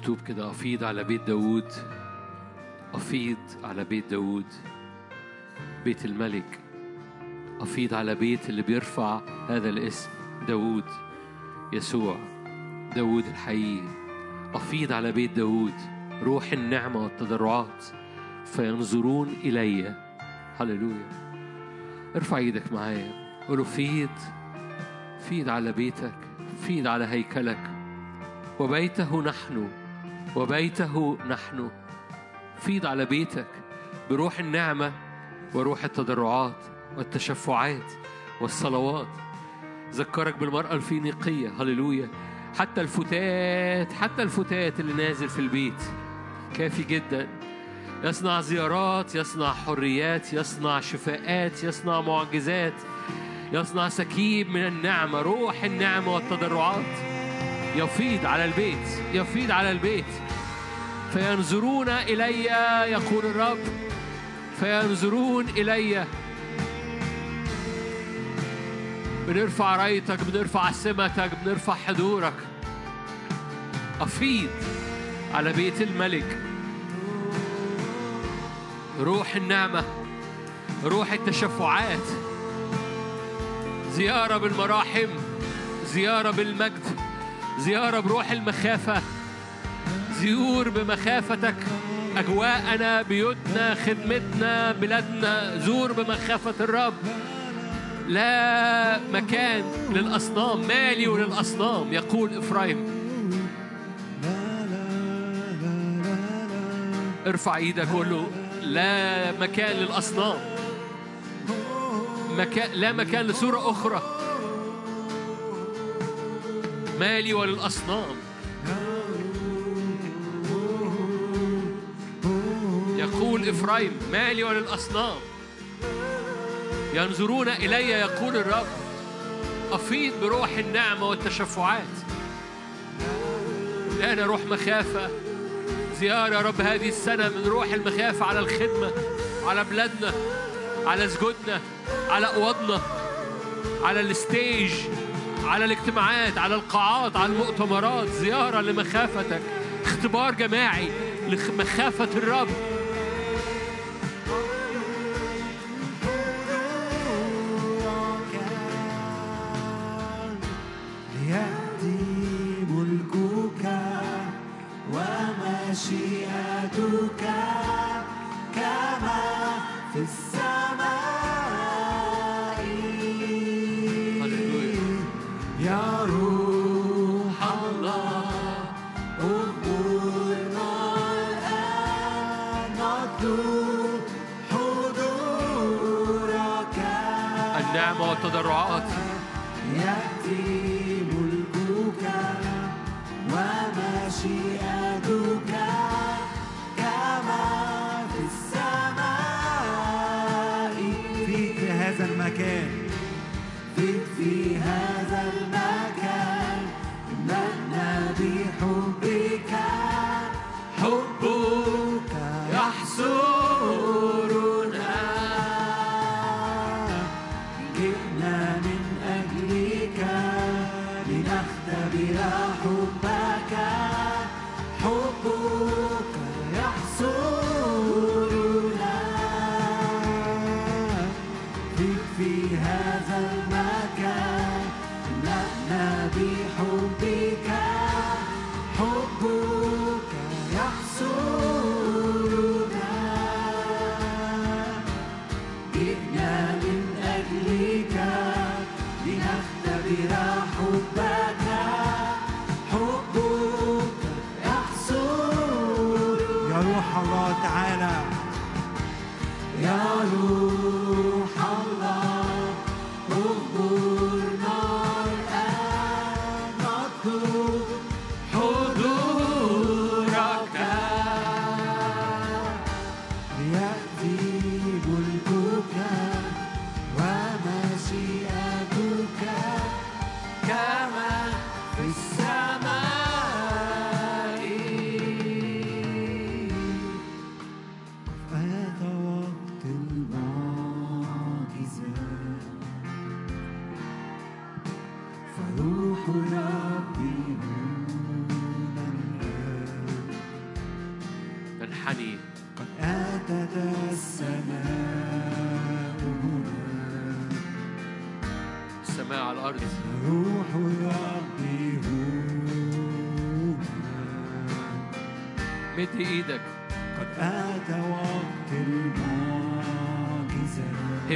مكتوب كده أفيض على بيت داود أفيض على بيت داود بيت الملك أفيض على بيت اللي بيرفع هذا الاسم داود يسوع داود الحقيقي. أفيض على بيت داود روح النعمة والتضرعات فينظرون إلي. هللويا. ارفع إيدك معايا. قول له فيض فيض على بيتك فيض على هيكلك. وبيته نحن. وبيته نحن. فيض على بيتك بروح النعمة وروح التضرعات والتشفعات والصلوات. ذكرك بالمرأة الفينيقية هللويا. حتى الفتات حتى الفتات اللي نازل في البيت. كافي جدا. يصنع زيارات يصنع حريات يصنع شفاءات يصنع معجزات. يصنع سكيب من النعمة روح النعمة والتضرعات. يفيض على البيت يفيض على البيت. فينظرون إلي يقول الرب. فينظرون إلي. بنرفع رأيتك بنرفع سمتك بنرفع حضورك. أفيض على بيت الملك. روح النعمة روح التشفعات. زيارة بالمراحم زيارة بالمجد. زيارة بروح المخافة. زيور بمخافتك. أجواءنا بيوتنا خدمتنا بلادنا. زور بمخافة الرب. لا مكان للأصنام مالي وللأصنام يقول إفرايم. ارفع إيدك قول له لا مكان للأصنام. مكان لا مكان لصورة أخرى. مالي وللأصنام. يقول إفرايم مالي وللأصنام. ينظرون إلي يقول الرب. أفيض بروح النعمة والتشفعات. أنا روح مخافة. زيارة يا رب هذه السنة من روح المخافة على الخدمة على بلادنا على سجودنا على أوضنا على الستيج. على الاجتماعات على القاعات على المؤتمرات زيارة لمخافتك اختبار جماعي لمخافة الرب. ومشيئتك كما في السماء. النعمة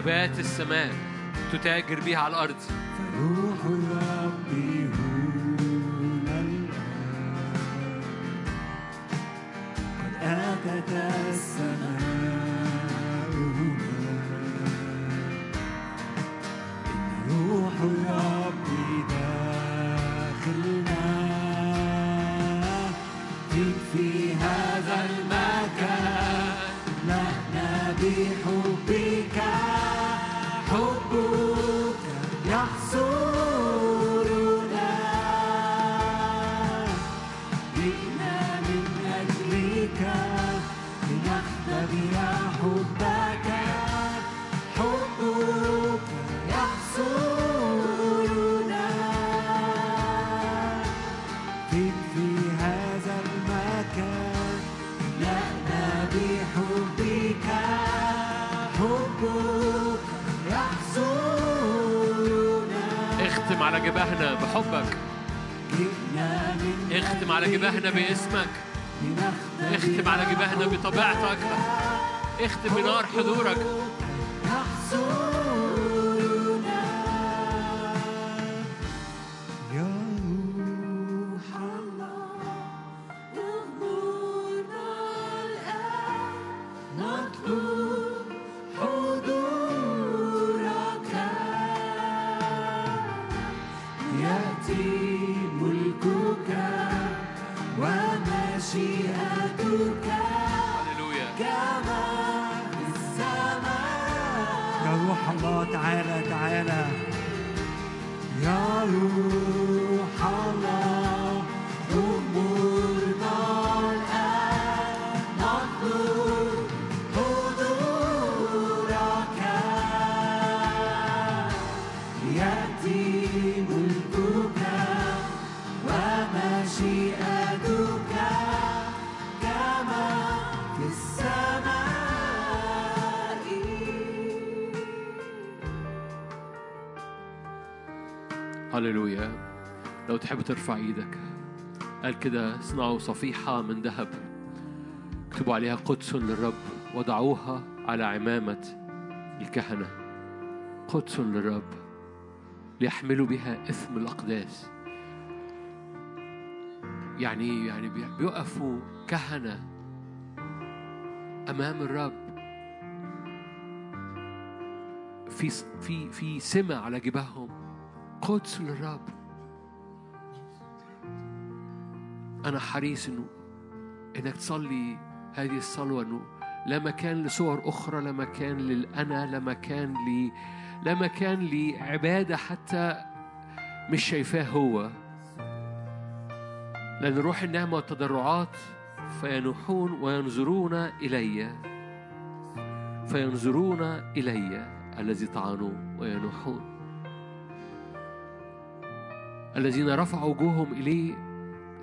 هبات السماء تتاجر بها على الأرض. لو تحب ترفع إيدك. قال كده اصنعوا صفيحة من ذهب. اكتبوا عليها قدس للرب وضعوها على عمامة الكهنة. قدس للرب ليحملوا بها إثم الأقداس. يعني يعني بي- بيقفوا كهنة أمام الرب. في في في سمة على جباههم قدس للرب. أنا حريص إنه إنك تصلي هذه الصلوة إنه لا مكان لصور أخرى لا مكان للأنا لا مكان ل لا مكان لعبادة حتى مش شايفاه هو. لأن روح النعمة والتضرعات فينوحون وينظرون إلي. فينظرون إلي الذي طعنوا وينوحون. الذين رفعوا وجوههم إليه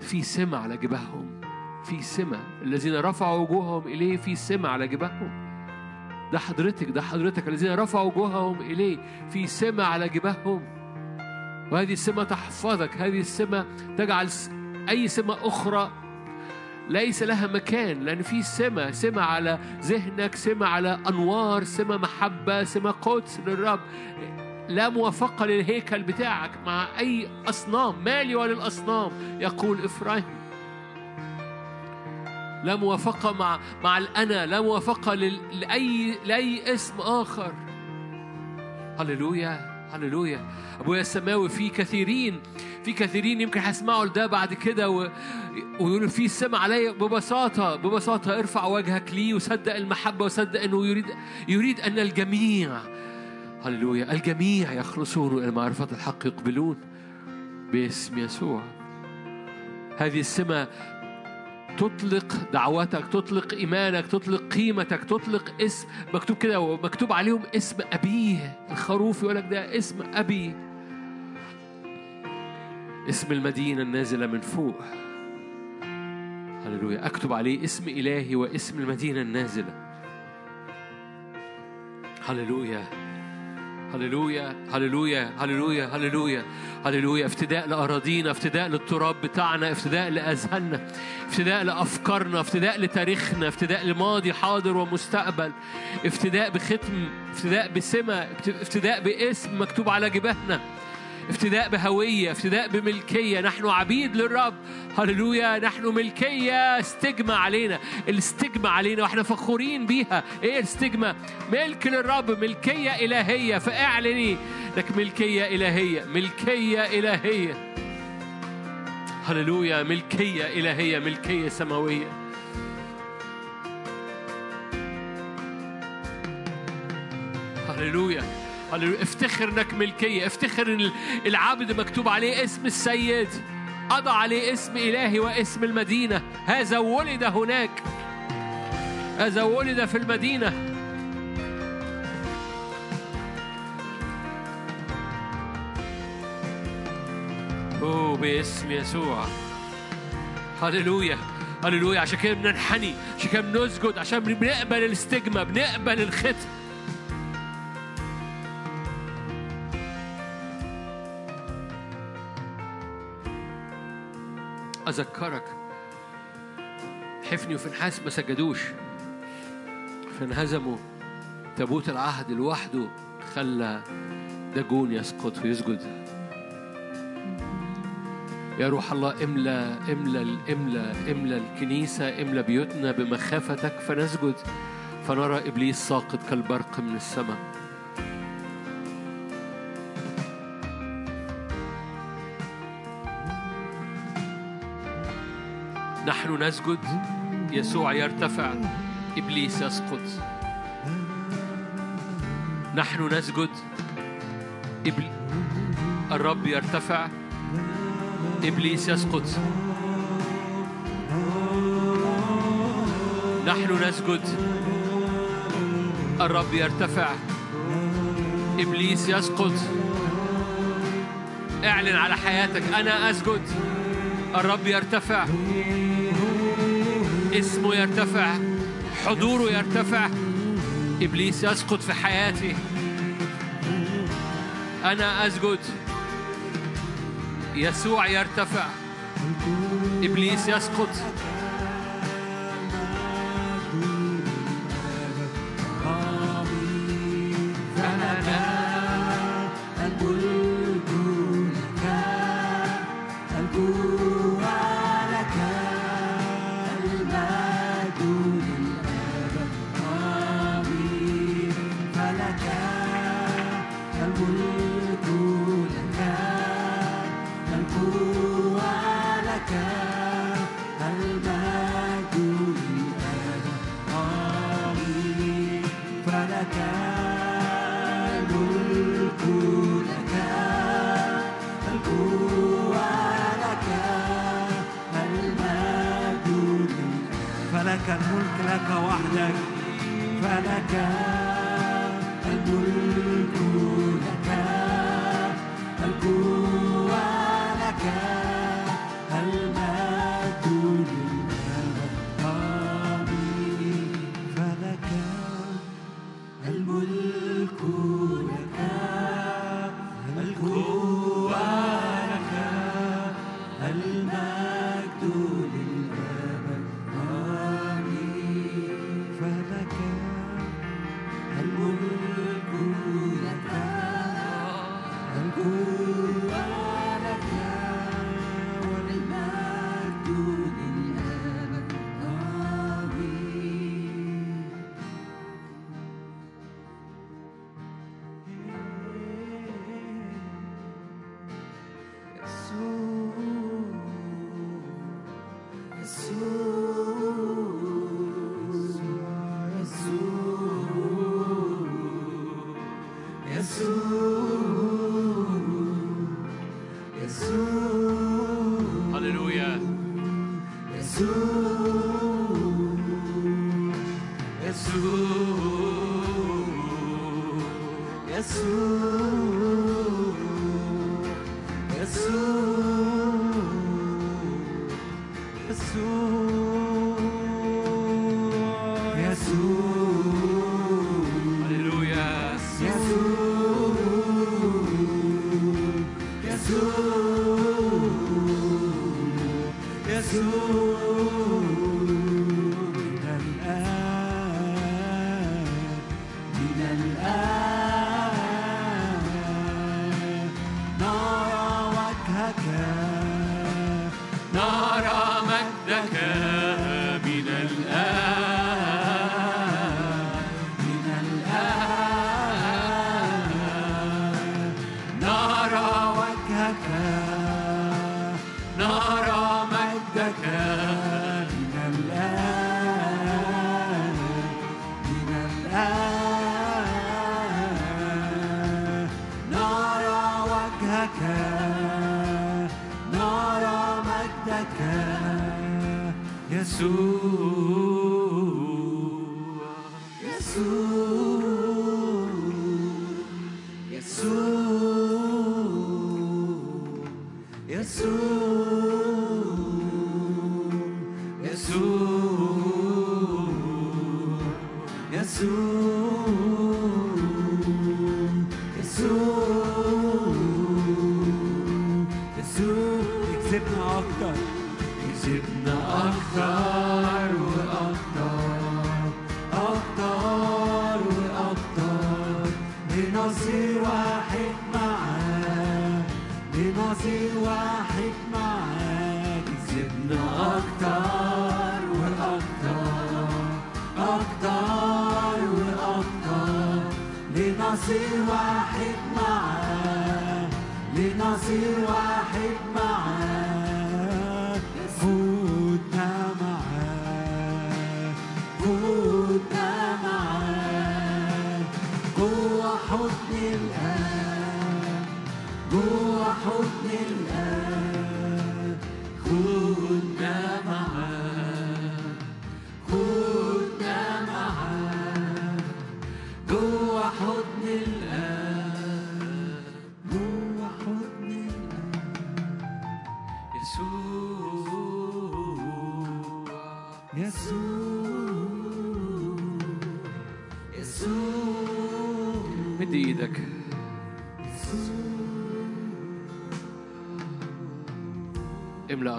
في سمة على جباههم في سمة الذين رفعوا وجوههم إليه في سمة على جباههم ده حضرتك ده حضرتك الذين رفعوا وجوههم إليه في سمة عله جباههم وهذه السمة تحفظك هذه السمة تجعل أي سمة أخرى ليس لها مكان لأن في سمة سمة على ذهنك سمة على أنوار سمة محبة سمة قدس للرب. لا موافقة للهيكل بتاعك مع أي أصنام مالي وللأصنام يقول إفرايم لا موافقة مع مع الأنا لا موافقة لأي لأي اسم آخر. هللويا هللويا. أبويا السماوي في كثيرين في كثيرين يمكن هيسمعوا ده بعد كده و... ويقولوا في سمع عليا ببساطة ببساطة ارفع وجهك ليه وصدق المحبة وصدق أنه يريد يريد أن الجميع هللويا. الجميع يخلصون إلى معرفة الحق يقبلون باسم يسوع. هذه السمة تطلق دعوتك تطلق إيمانك تطلق قيمتك تطلق اسم مكتوب كده ومكتوب عليهم اسم أبيه. الخروف يقول لك ده اسم أبي. اسم المدينة النازلة من فوق. هللويا. أكتب عليه اسم إلهي واسم المدينة النازلة. هللويا. هللويا هللويا هللويا هللويا هللويا. افتداء لأراضينا افتداء للتراب بتاعنا افتداء لأذهاننا افتداء لأفكارنا افتداء لتاريخنا افتداء لماضي حاضر ومستقبل افتداء بختم افتداء بسمة افتداء باسم مكتوب على جباهنا افتداء بهوية افتداء بملكية. نحن عبيد للرب. هللويا. نحن ملكية. استجمة علينا. الاستجمة علينا وإحنا فخورين بيها. إيه الاستجمة ملك للرب. ملكية إلهية. فاعلني. لك ملكية إلهية. ملكية إلهية. هللويا. ملكية إلهية. ملكية سماوية. هللويا. هللويا افتخر انك ملكية افتخر إن العبد مكتوب عليه اسم السيد. أضع عليه اسم إلهي واسم المدينة. هذا ولد هناك. هذا ولد في المدينة. أوه باسم يسوع. هللويا. هللويا. عشان كده بننحني عشان كده بنسجد عشان بنقبل الاستجمة بنقبل الختم. أذكرك. حفني وفنحاس ما سجدوش. فانهزموا تابوت العهد لوحده خلى داجون يسقط ويسجد. يا روح الله املى املى املى املى الكنيسة املى بيوتنا بمخافتك فنسجد. فنرى إبليس ساقط كالبرق من السماء. نحن نسجد. يسوع يرتفع. إبليس يسقط. نحن نسجد. إبل... الرب يرتفع. إبليس يسقط. نحن نسجد. الرب يرتفع. إبليس يسقط. اعلن على حياتك. أنا أسجد. الرب يرتفع. اسمه يرتفع حضوره يرتفع. إبليس يسقط في حياتي. أنا أسجد. يسوع يرتفع. إبليس يسقط.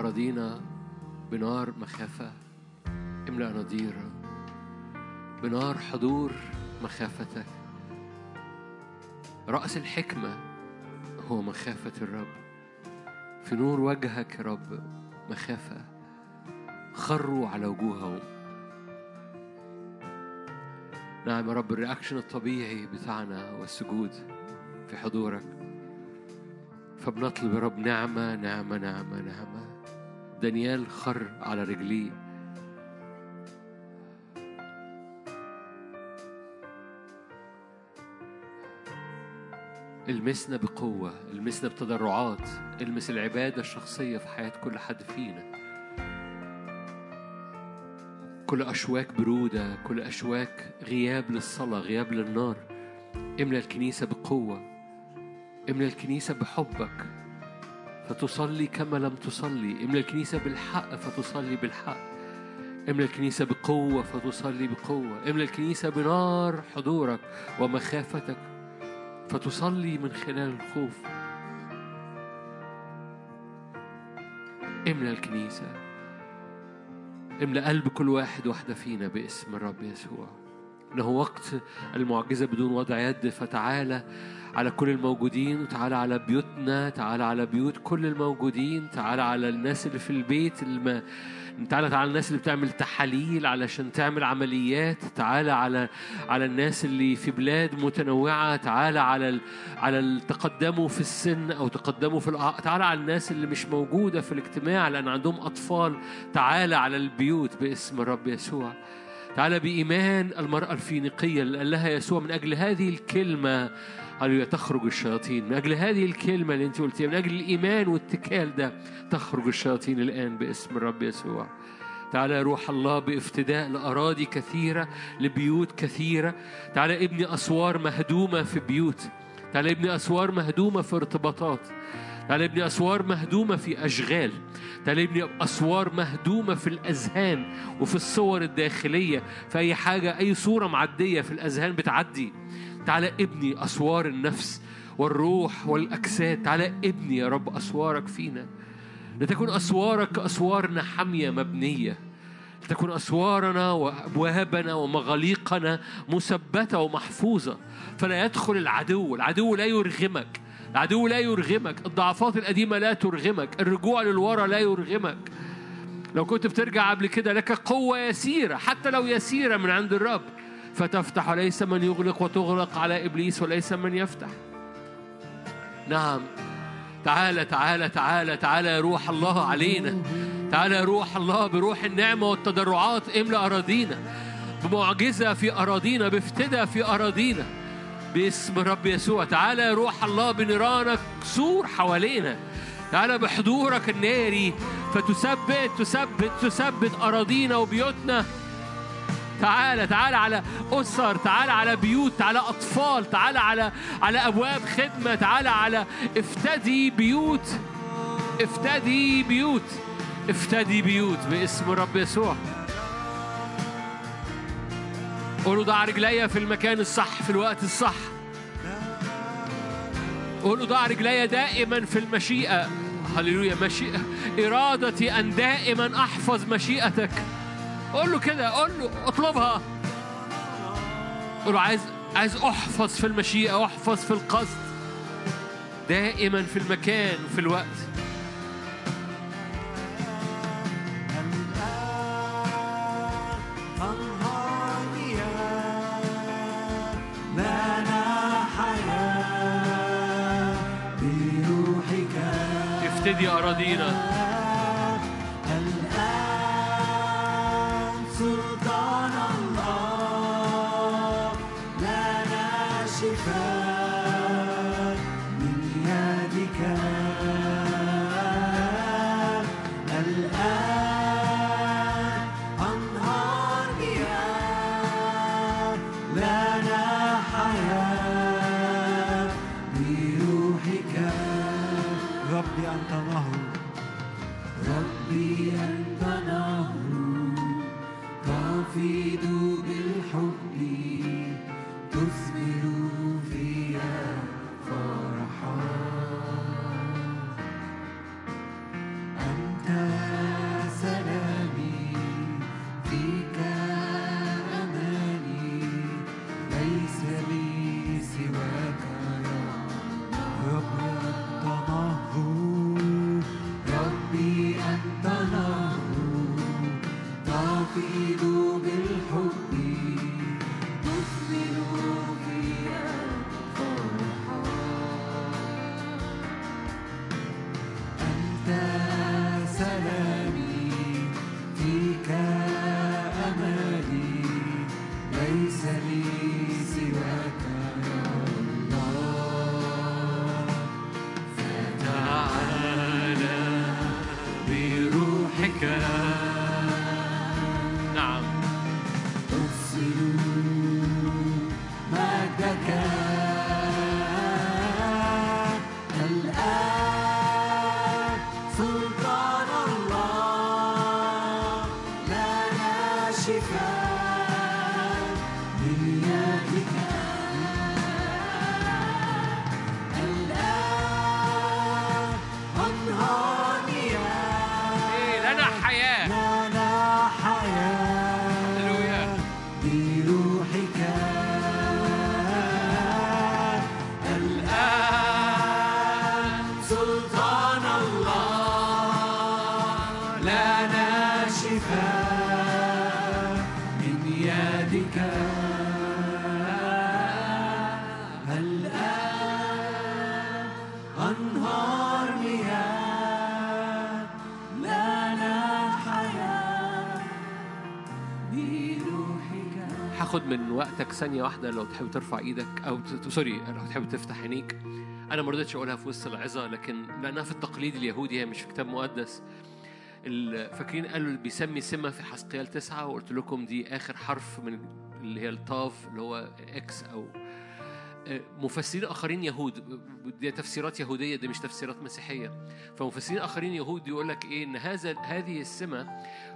أراضينا بنار مخافة. املأ أناضير بنار حضور مخافتك. رأس الحكمة هو مخافة الرب. في نور وجهك يا رب مخافة. خروا على وجوههم. نعم يا رب الرياكشن الطبيعي بتاعنا والسجود في حضورك. فبنطلب يا رب نعمة نعمة نعمة نعمة. دانيال خر على رجليه. المسنا بقوة المسنا بتضرعات المس العبادة الشخصية في حياة كل حد فينا. كل أشواك برودة كل أشواك غياب للصلاة غياب للنار. املى الكنيسة بقوة املى الكنيسة بحبك. فتصلي كما لم تصلي. املى الكنيسة بالحق فتصلي بالحق املى الكنيسة بقوة فتصلي بقوة. املى الكنيسة بنار حضورك ومخافتك فتصلي من خلال الخوف. املى الكنيسة. املى قلب كل واحد واحدة فينا باسم الرب يسوع. إنه وقت المعجزة بدون وضع يد. فتعالى على كل الموجودين وتعالى على بيوتنا تعالى على بيوت كل الموجودين تعالى على الناس اللي في البيت الم... تعالى على الناس اللي بتعمل تحاليل علشان تعمل عمليات تعالى على على الناس اللي في بلاد متنوعة تعالى على ال... على ال- تقدموا في السن أو تقدموا في الأع... تعالى على الناس اللي مش موجودة في الاجتماع لأن عندهم أطفال. تعالى على البيوت باسم الرب يسوع. تعالى بإيمان المرأة الفينيقية اللي قال لها يسوع من أجل هذه الكلمة. هللويا تخرج الشياطين. من أجل هذه الكلمة اللي أنت قلتيها من أجل الإيمان والاتكال ده تخرج الشياطين الآن باسم الرب يسوع. تعالى يا روح الله بافتداء لأراضي كثيرة لبيوت كثيرة. تعالى ابني أسوار مهدومة في بيوت. تعالى ابني أسوار مهدومة في ارتباطات. تعالى ابني أسوار مهدومة في أشغال. تعالى ابني أسوار مهدومة في الأذهان وفي الصور الداخلية. في أي حاجة أي صورة معدية في الأذهان بتعدي. تعالى ابني أسوار النفس والروح والأجساد. تعالى ابني يا رب أسوارك فينا. لتكن أسوارك كأسوارنا حامية مبنية. لتكن أسوارنا وأبوابنا ومغاليقنا مثبتة ومحفوظة. فلا يدخل العدو العدو لا يرغمك. العدو لا يرغمك. الضعفات القديمة لا ترغمك. الرجوع للورا لا يرغمك. لو كنت بترجع قبل كده لك قوة يسيرة حتى لو يسيرة من عند الرب. فتفتح وليس من يغلق وتغلق على إبليس وليس من يفتح. نعم. تعالى تعالى تعالى تعالى يا روح الله علينا. تعالى يا روح الله بروح النعمة والتضرعات املأ أراضينا. بمعجزة في أراضينا بافتداء في أراضينا. باسم الرب يسوع. تعالى يا روح الله بنيرانك سور حوالينا. تعالى بحضورك الناري. فتثبت تثبت تثبت أراضينا وبيوتنا. تعالى تعالى على أسر تعالى على بيوت تعالى أطفال تعالى على على أبواب خدمة تعالى على افتدي بيوت افتدي بيوت افتدي بيوت باسم الرب يسوع. قولوا ضع رجليا في المكان الصح في الوقت الصح. قولوا ضع رجليا دائما في المشيئة. هللويا مشيئة. إرادتي أن دائما أحفظ مشيئتك. قول له كده قول له اطلبها. قول له عايز عايز احفظ في المشيئة احفظ في القصد. دائما في المكان وفي الوقت. افتدي أراضينا. وقتك ثانية واحدة لو تحب ترفع إيدك أو ت- sorry لو تحب تفتح عينيك. أنا ما رضيتش أقولها في وسط العظة لكن لأنها في التقليد اليهودي هي مش في كتاب مقدس. فاكرين قالوا بيسمي سمة في حسقيال تسعة وقلت لكم دي آخر حرف من اللي هي الطاف اللي هو X أو مفسرين آخرين يهود. دي تفسيرات يهودية دي مش تفسيرات مسيحية. فمفسرين آخرين يهود يقول لك إيه؟ إن هذا هذه السمة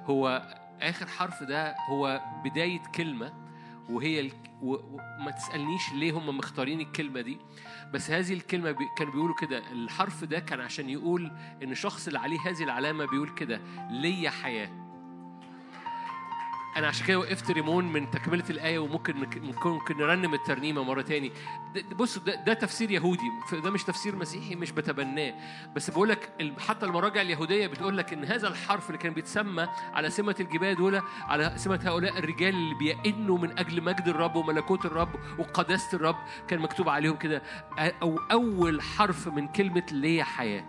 هو آخر حرف ده هو بداية كلمة. وهي ال... و... وما تسألنيش ليه هم مختارين الكلمة دي بس هذه الكلمة بي... كانوا بيقولوا كده الحرف ده كان عشان يقول إن الشخص اللي عليه هذه العلامة بيقول كده ليا حياة. أنا عشان كده وقفت ريمون من تكملة الآية وممكن ممكن نرنم الترنيمة مرة تاني. بص ده, ده تفسير يهودي ده مش تفسير مسيحي مش بتبناه. بس بقول لك حتى المراجع اليهودية بتقول لك إن هذا الحرف اللي كان بيتسمى على سمة الجبال دول على سمة هؤلاء الرجال اللي بيئنوا من أجل مجد الرب وملكوت الرب وقداسة الرب كان مكتوب عليهم كده. أو أول حرف من كلمة ليه حياة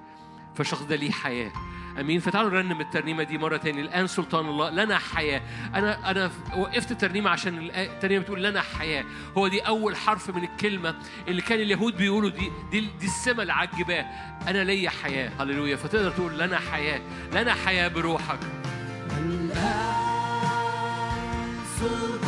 فالشخص ده ليه حياة. أمين. فتعالوا نرنم الترنيمة دي مرة تاني. الآن سلطان الله لنا حياة. أنا أنا وقفت الترنيمة عشان الترنيمة بتقول لنا حياة. هو دي أول حرف من الكلمة اللي كان اليهود بيقولوا دي دي, دي السمه اللي عجباه أنا ليا حياة. هللويا. فتقدر تقول لنا حياة. لنا حياة بروحك. الآن سلطان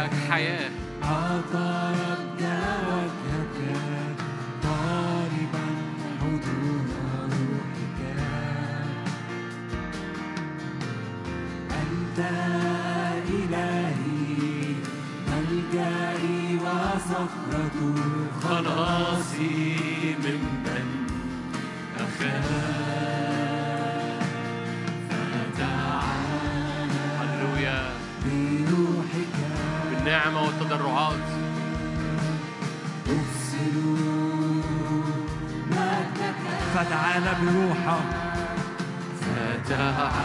وجهك حياة. بروحك فتعالى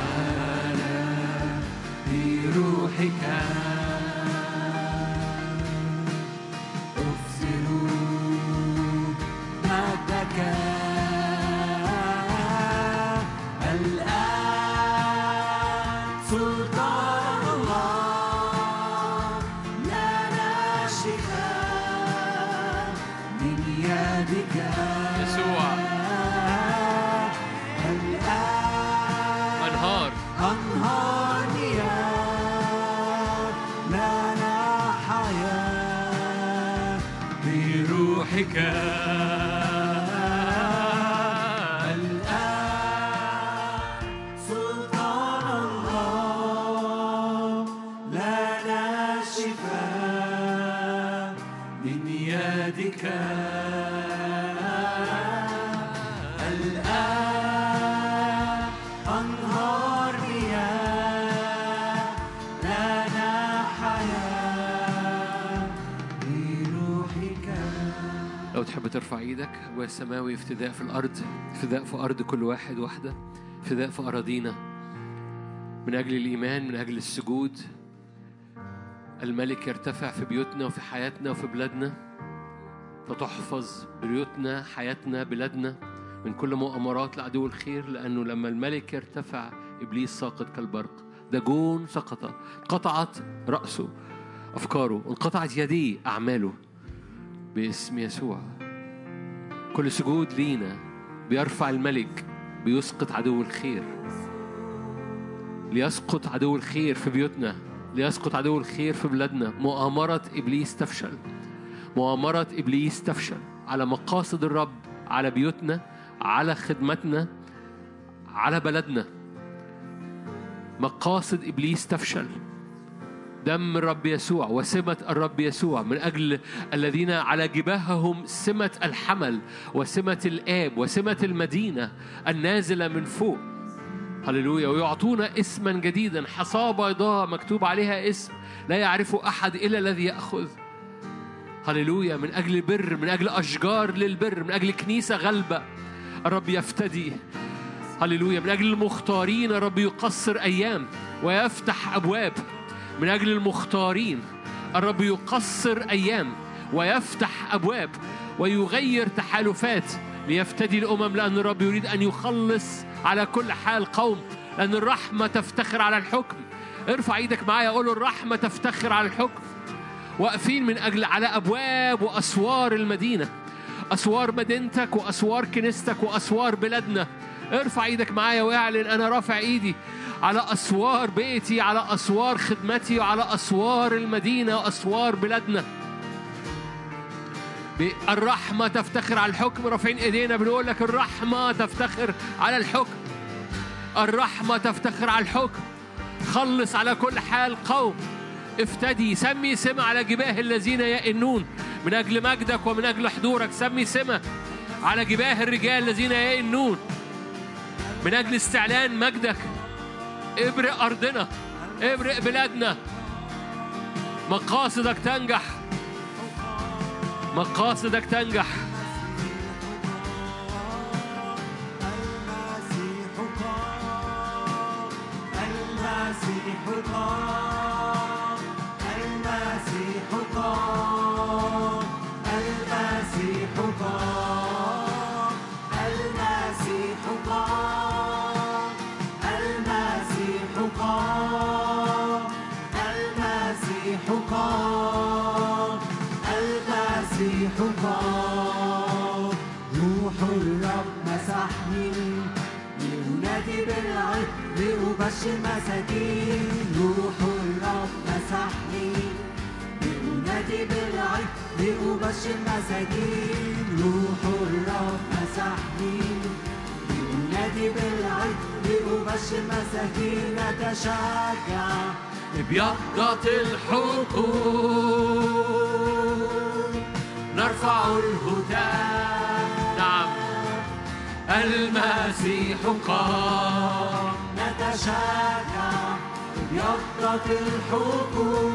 بروحك بروحك لو تحب ترفع إيدك ابويا السماوي افتداء في الأرض افتداء في أرض كل واحد واحدة افتداء في أراضينا. من أجل الإيمان من أجل السجود الملك يرتفع في بيوتنا وفي حياتنا وفي بلادنا. فتحفظ بيوتنا حياتنا بلادنا من كل مؤامرات لعدو الخير لأنه لما الملك يرتفع إبليس ساقط كالبرق. داجون سقط انقطعت رأسه أفكاره انقطعت يديه أعماله. باسم يسوع. كل سجود لينا بيرفع الملك بيسقط عدو الخير. ليسقط عدو الخير في بيوتنا ليسقط عدو الخير في بلادنا. مؤامرة إبليس تفشل. مؤامرة إبليس تفشل. على مقاصد الرب على بيوتنا على خدمتنا على بلدنا. مقاصد إبليس تفشل. دم الرب يسوع وسمة الرب يسوع من أجل الذين على جباههم سمة الحمل وسمة الآب وسمة المدينة النازلة من فوق. هللويا. ويعطونا اسما جديدا. حصاة بيضاء مكتوب عليها اسم لا يعرف أحد إلا الذي يأخذ. هللويا. من أجل بر من أجل أشجار للبر من أجل كنيسة غلبة الرب يفتدي. هللويا. من أجل المختارين الرب يقصر أيام ويفتح أبواب. من أجل المختارين. الرب يقصر أيام ويفتح أبواب ويغير تحالفات ليفتدي الأمم لأن الرب يريد أن يخلص على كل حال قوم لأن الرحمة تفتخر على الحكم. ارفع إيدك معايا قول الرحمة تفتخر على الحكم. واقفين من أجل على أبواب وأسوار المدينة. أسوار مدينتك وأسوار كنيستك وأسوار بلادنا. ارفع إيدك معايا واعلن أنا رافع إيدي. على أسوار بيتي على أسوار خدمتي وعلى أسوار المدينة وأسوار بلادنا. الرحمة تفتخر على الحكم. رافعين إيدينا بنقول لك الرحمة تفتخر على الحكم. الرحمة تفتخر على الحكم. خلص على كل حال قوم. افتدي. سمي سمة على جباه الذين يئنون. من أجل مجدك ومن أجل حضورك. سمي سمة على جباه الرجال الذين يئنون. من أجل استعلان مجدك. ابرق أرضنا ابرق بلادنا. مقاصدك تنجح مقاصدك تنجح. المسيح قام المسيح قام. مساكين روح الرب مسحني لأنادي بالعيد لأبشر مساكين روح الرب مسحني لأنادي بالعيد لأبشر مساكين أتشجع ابيضت الحقوق نرفع الهتاف نعم المسيح قام. عشاك يبقى الحكم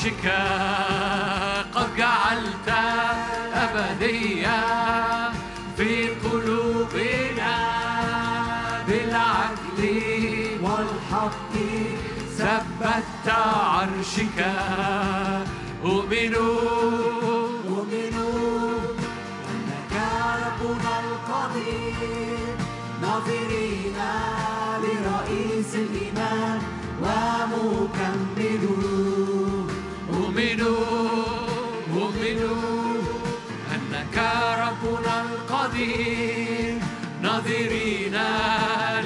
عرشك قد جعلت أبدية في قلوبنا بالعدل والحق. ثبت عرشك. القدير ناظرين لرئيس الإيمان ومكمل ربنا القدير ناظرين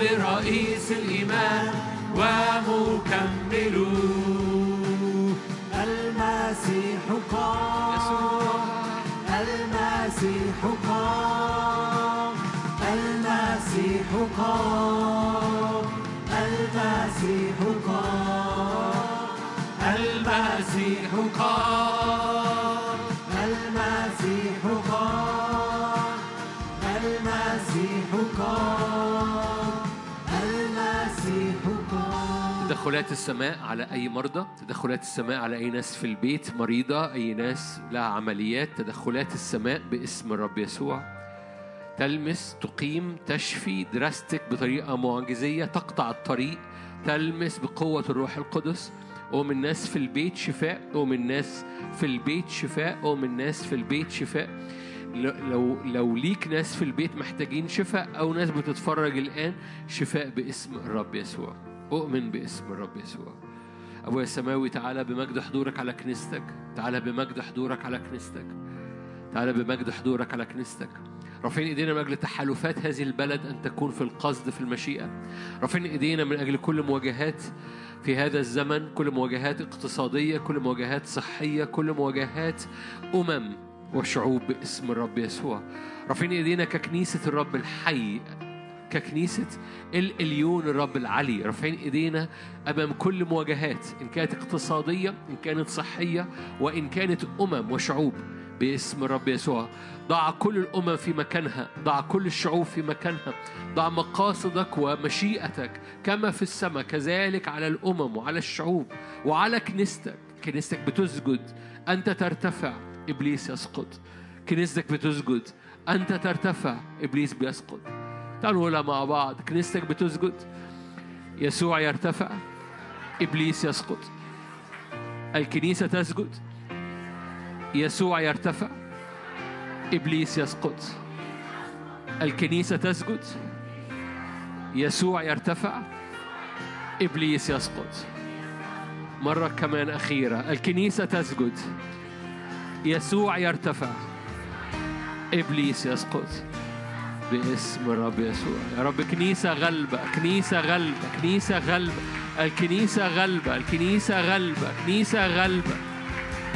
لرئيس الإيمان ومكمل. المسيح قام المسيح قام. تدخلات السماء على أي مرضى تدخلات السماء على أي ناس في البيت مريضة أي ناس لها عمليات تدخلات السماء باسم الرب يسوع. تلمس تقيم تشفي دراستك بطريقة معجزية تقطع الطريق. تلمس بقوة الروح القدس. ومن الناس في البيت شفاء ومن الناس في البيت شفاء ومن الناس في البيت شفاء. لو لو ليك ناس في البيت محتاجين شفاء أو ناس بتتفرج الآن شفاء باسم الرب يسوع. اؤمن باسم الرب يسوع. أبويا السماوي تعالى بمجد حضورك على كنيستك. تعالى بمجد حضورك على كنيستك. تعالى بمجد حضورك على كنيستك. رافعين إيدينا من أجل تحالفات هذه البلد أن تكون في القصد في المشيئة. رافعين إيدينا من أجل كل مواجهات في هذا الزمن كل مواجهات اقتصادية كل مواجهات صحية كل مواجهات أمم وشعوب باسم الرب يسوع. رافعين إيدينا ككنيسة الرب الحي ككنيسة الإليون الرب العلي رافعين إيدينا أمام كل مواجهات إن كانت اقتصادية إن كانت صحية وإن كانت أمم وشعوب باسم الرب يسوع. ضع كل الأمم في مكانها ضع كل الشعوب في مكانها ضع مقاصدك ومشيئتك كما في السماء كذلك على الأمم وعلى الشعوب وعلى كنيستك. كنيستك بتسجد أنت ترتفع إبليس يسقط. كنيستك بتسجد أنت ترتفع إبليس بيسقط. نقولها مع بعض. كنيستك بتسجد. يسوع يرتفع. إبليس يسقط. الكنيسة تسجد. يسوع يرتفع. إبليس يسقط. الكنيسة تسجد. يسوع يرتفع. إبليس يسقط. مرة كمان أخيرة. الكنيسة تسجد. يسوع يرتفع. إبليس يسقط. باسم الرب يسوع. يا رب كنيسة غلبة كنيسة غلبة كنيسة غلبة الكنيسة غلبة الكنيسة غلبة كنيسة غلبة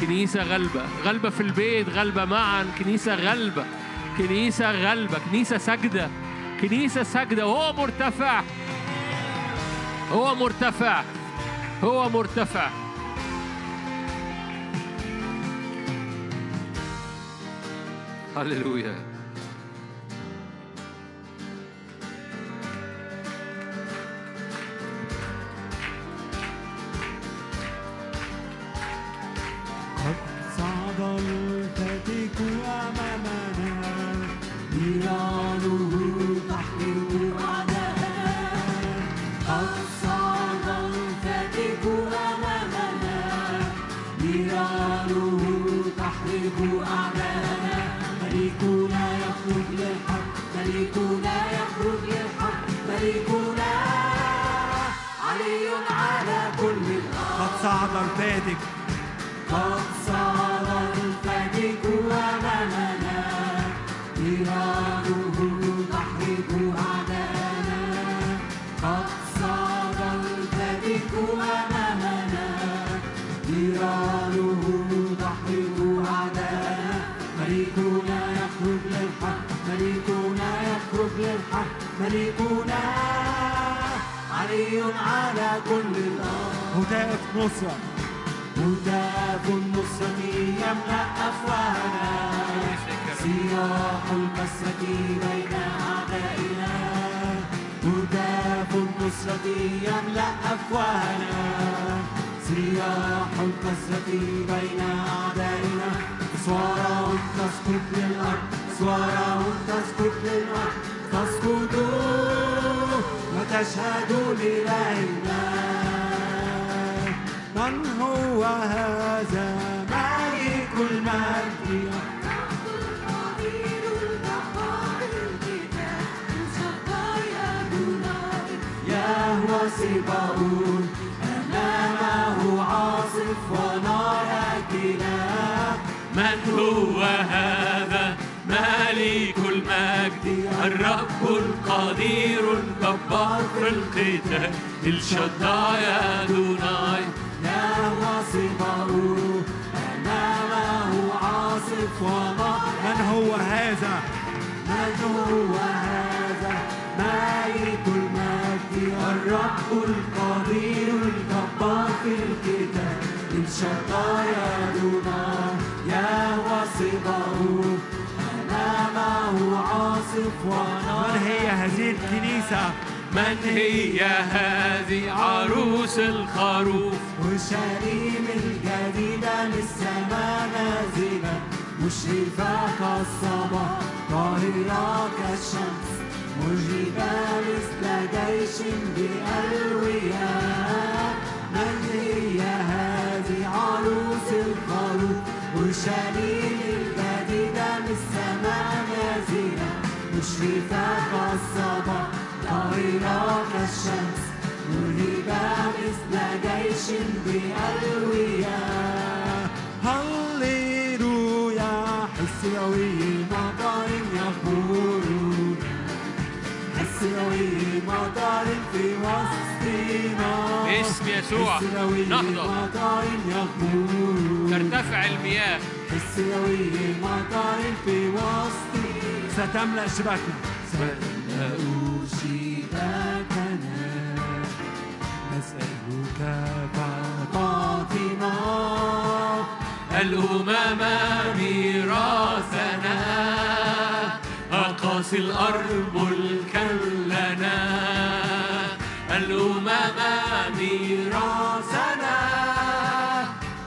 كنيسة غلبة. غلبة في البيت غلبة معا كنيسة غلبة كنيسة غلبة كنيسة سجدة كنيسة سجدة. هو مرتفع. هو مرتفع. هو مرتفع. هللويا. وشريم الجديدة للسماء نازلة مشرفة كالصباح طاهرة كالشمس مهيبة مثل جيش بألوية. هللويا حس دوي مطر يخبرنا حس دوي مطر في وسطنا باسم يسوع. نهضة يخبرنا ترتفع المياه. حس دوي مطر في وسطنا ستملأ شباكنا. سنأو شباكنا نسألك فتعطينا الأمم ميراثنا. أقاصي الأرض ملكا. الأمم ميراثنا.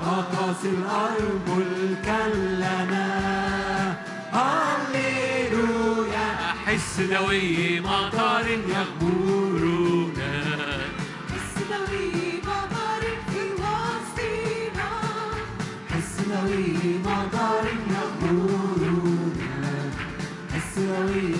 أقاصي الأرض ملكا لنا هللويا. أحس دوي مطر يغمرنا. السماوي مطر في وسطنا حسنوي مطر يغمرنا. حسنوي مطر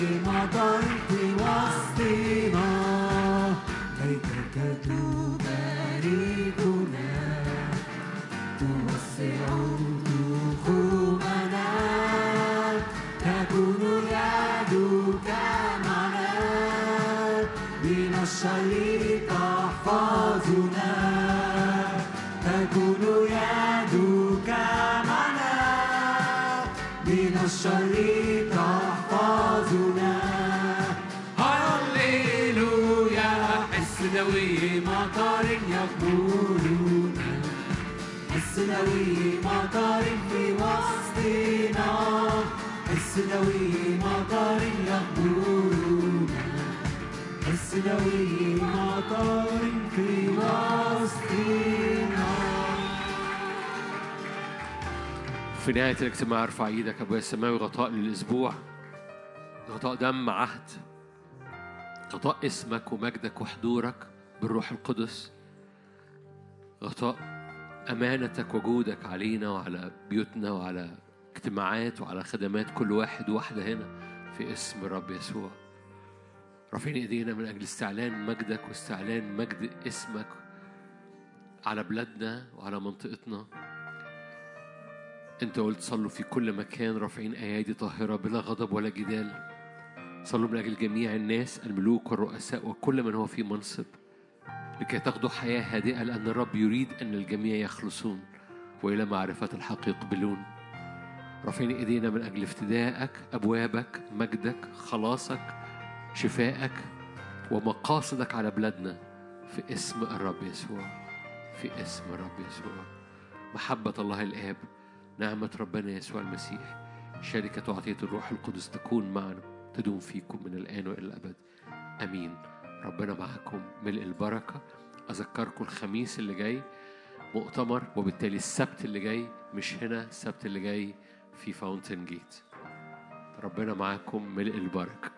الشر تحفظنا تكون يدك معنا. من الشر تحفظنا هللويا أحس دوي مطر يغمرنا حس دوي مطر في وسطنا. حس دوي مطر في في نهاية الاجتماع ارفع إيدك ابويا السماوي غطاء للأسبوع. غطاء دم عهد. غطاء اسمك ومجدك وحضورك بالروح القدس. غطاء أمانتك وجودك علينا وعلى بيوتنا وعلى اجتماعات وعلى خدمات كل واحد وواحدة هنا في اسم الرب يسوع. رافعين إيدينا من أجل استعلان مجدك واستعلان مجد اسمك على بلادنا وعلى منطقتنا. أنت قلت صلوا في كل مكان رافعين أيادي طاهرة بلا غضب ولا جدال. صلوا من أجل جميع الناس الملوك والرؤساء وكل من هو في منصب لكي تاخذوا حياة هادئة لأن الرب يريد أن الجميع يخلصون وإلى معرفة الحق يقبلون. رافعين إيدينا من أجل افتدائك أبوابك مجدك خلاصك شفائك ومقاصدك على بلادنا في اسم الرب يسوع في اسم الرب يسوع. محبة الله الآب نعمة ربنا يسوع المسيح شركة وعطية الروح القدس تكون معنا تدوم فيكم من الآن وإلى الأبد. أمين. ربنا معكم ملء البركة. أذكركم الخميس اللي جاي مؤتمر وبالتالي السبت اللي جاي مش هنا السبت اللي جاي في فاونتن جيت ربنا معاكم ملء البركة.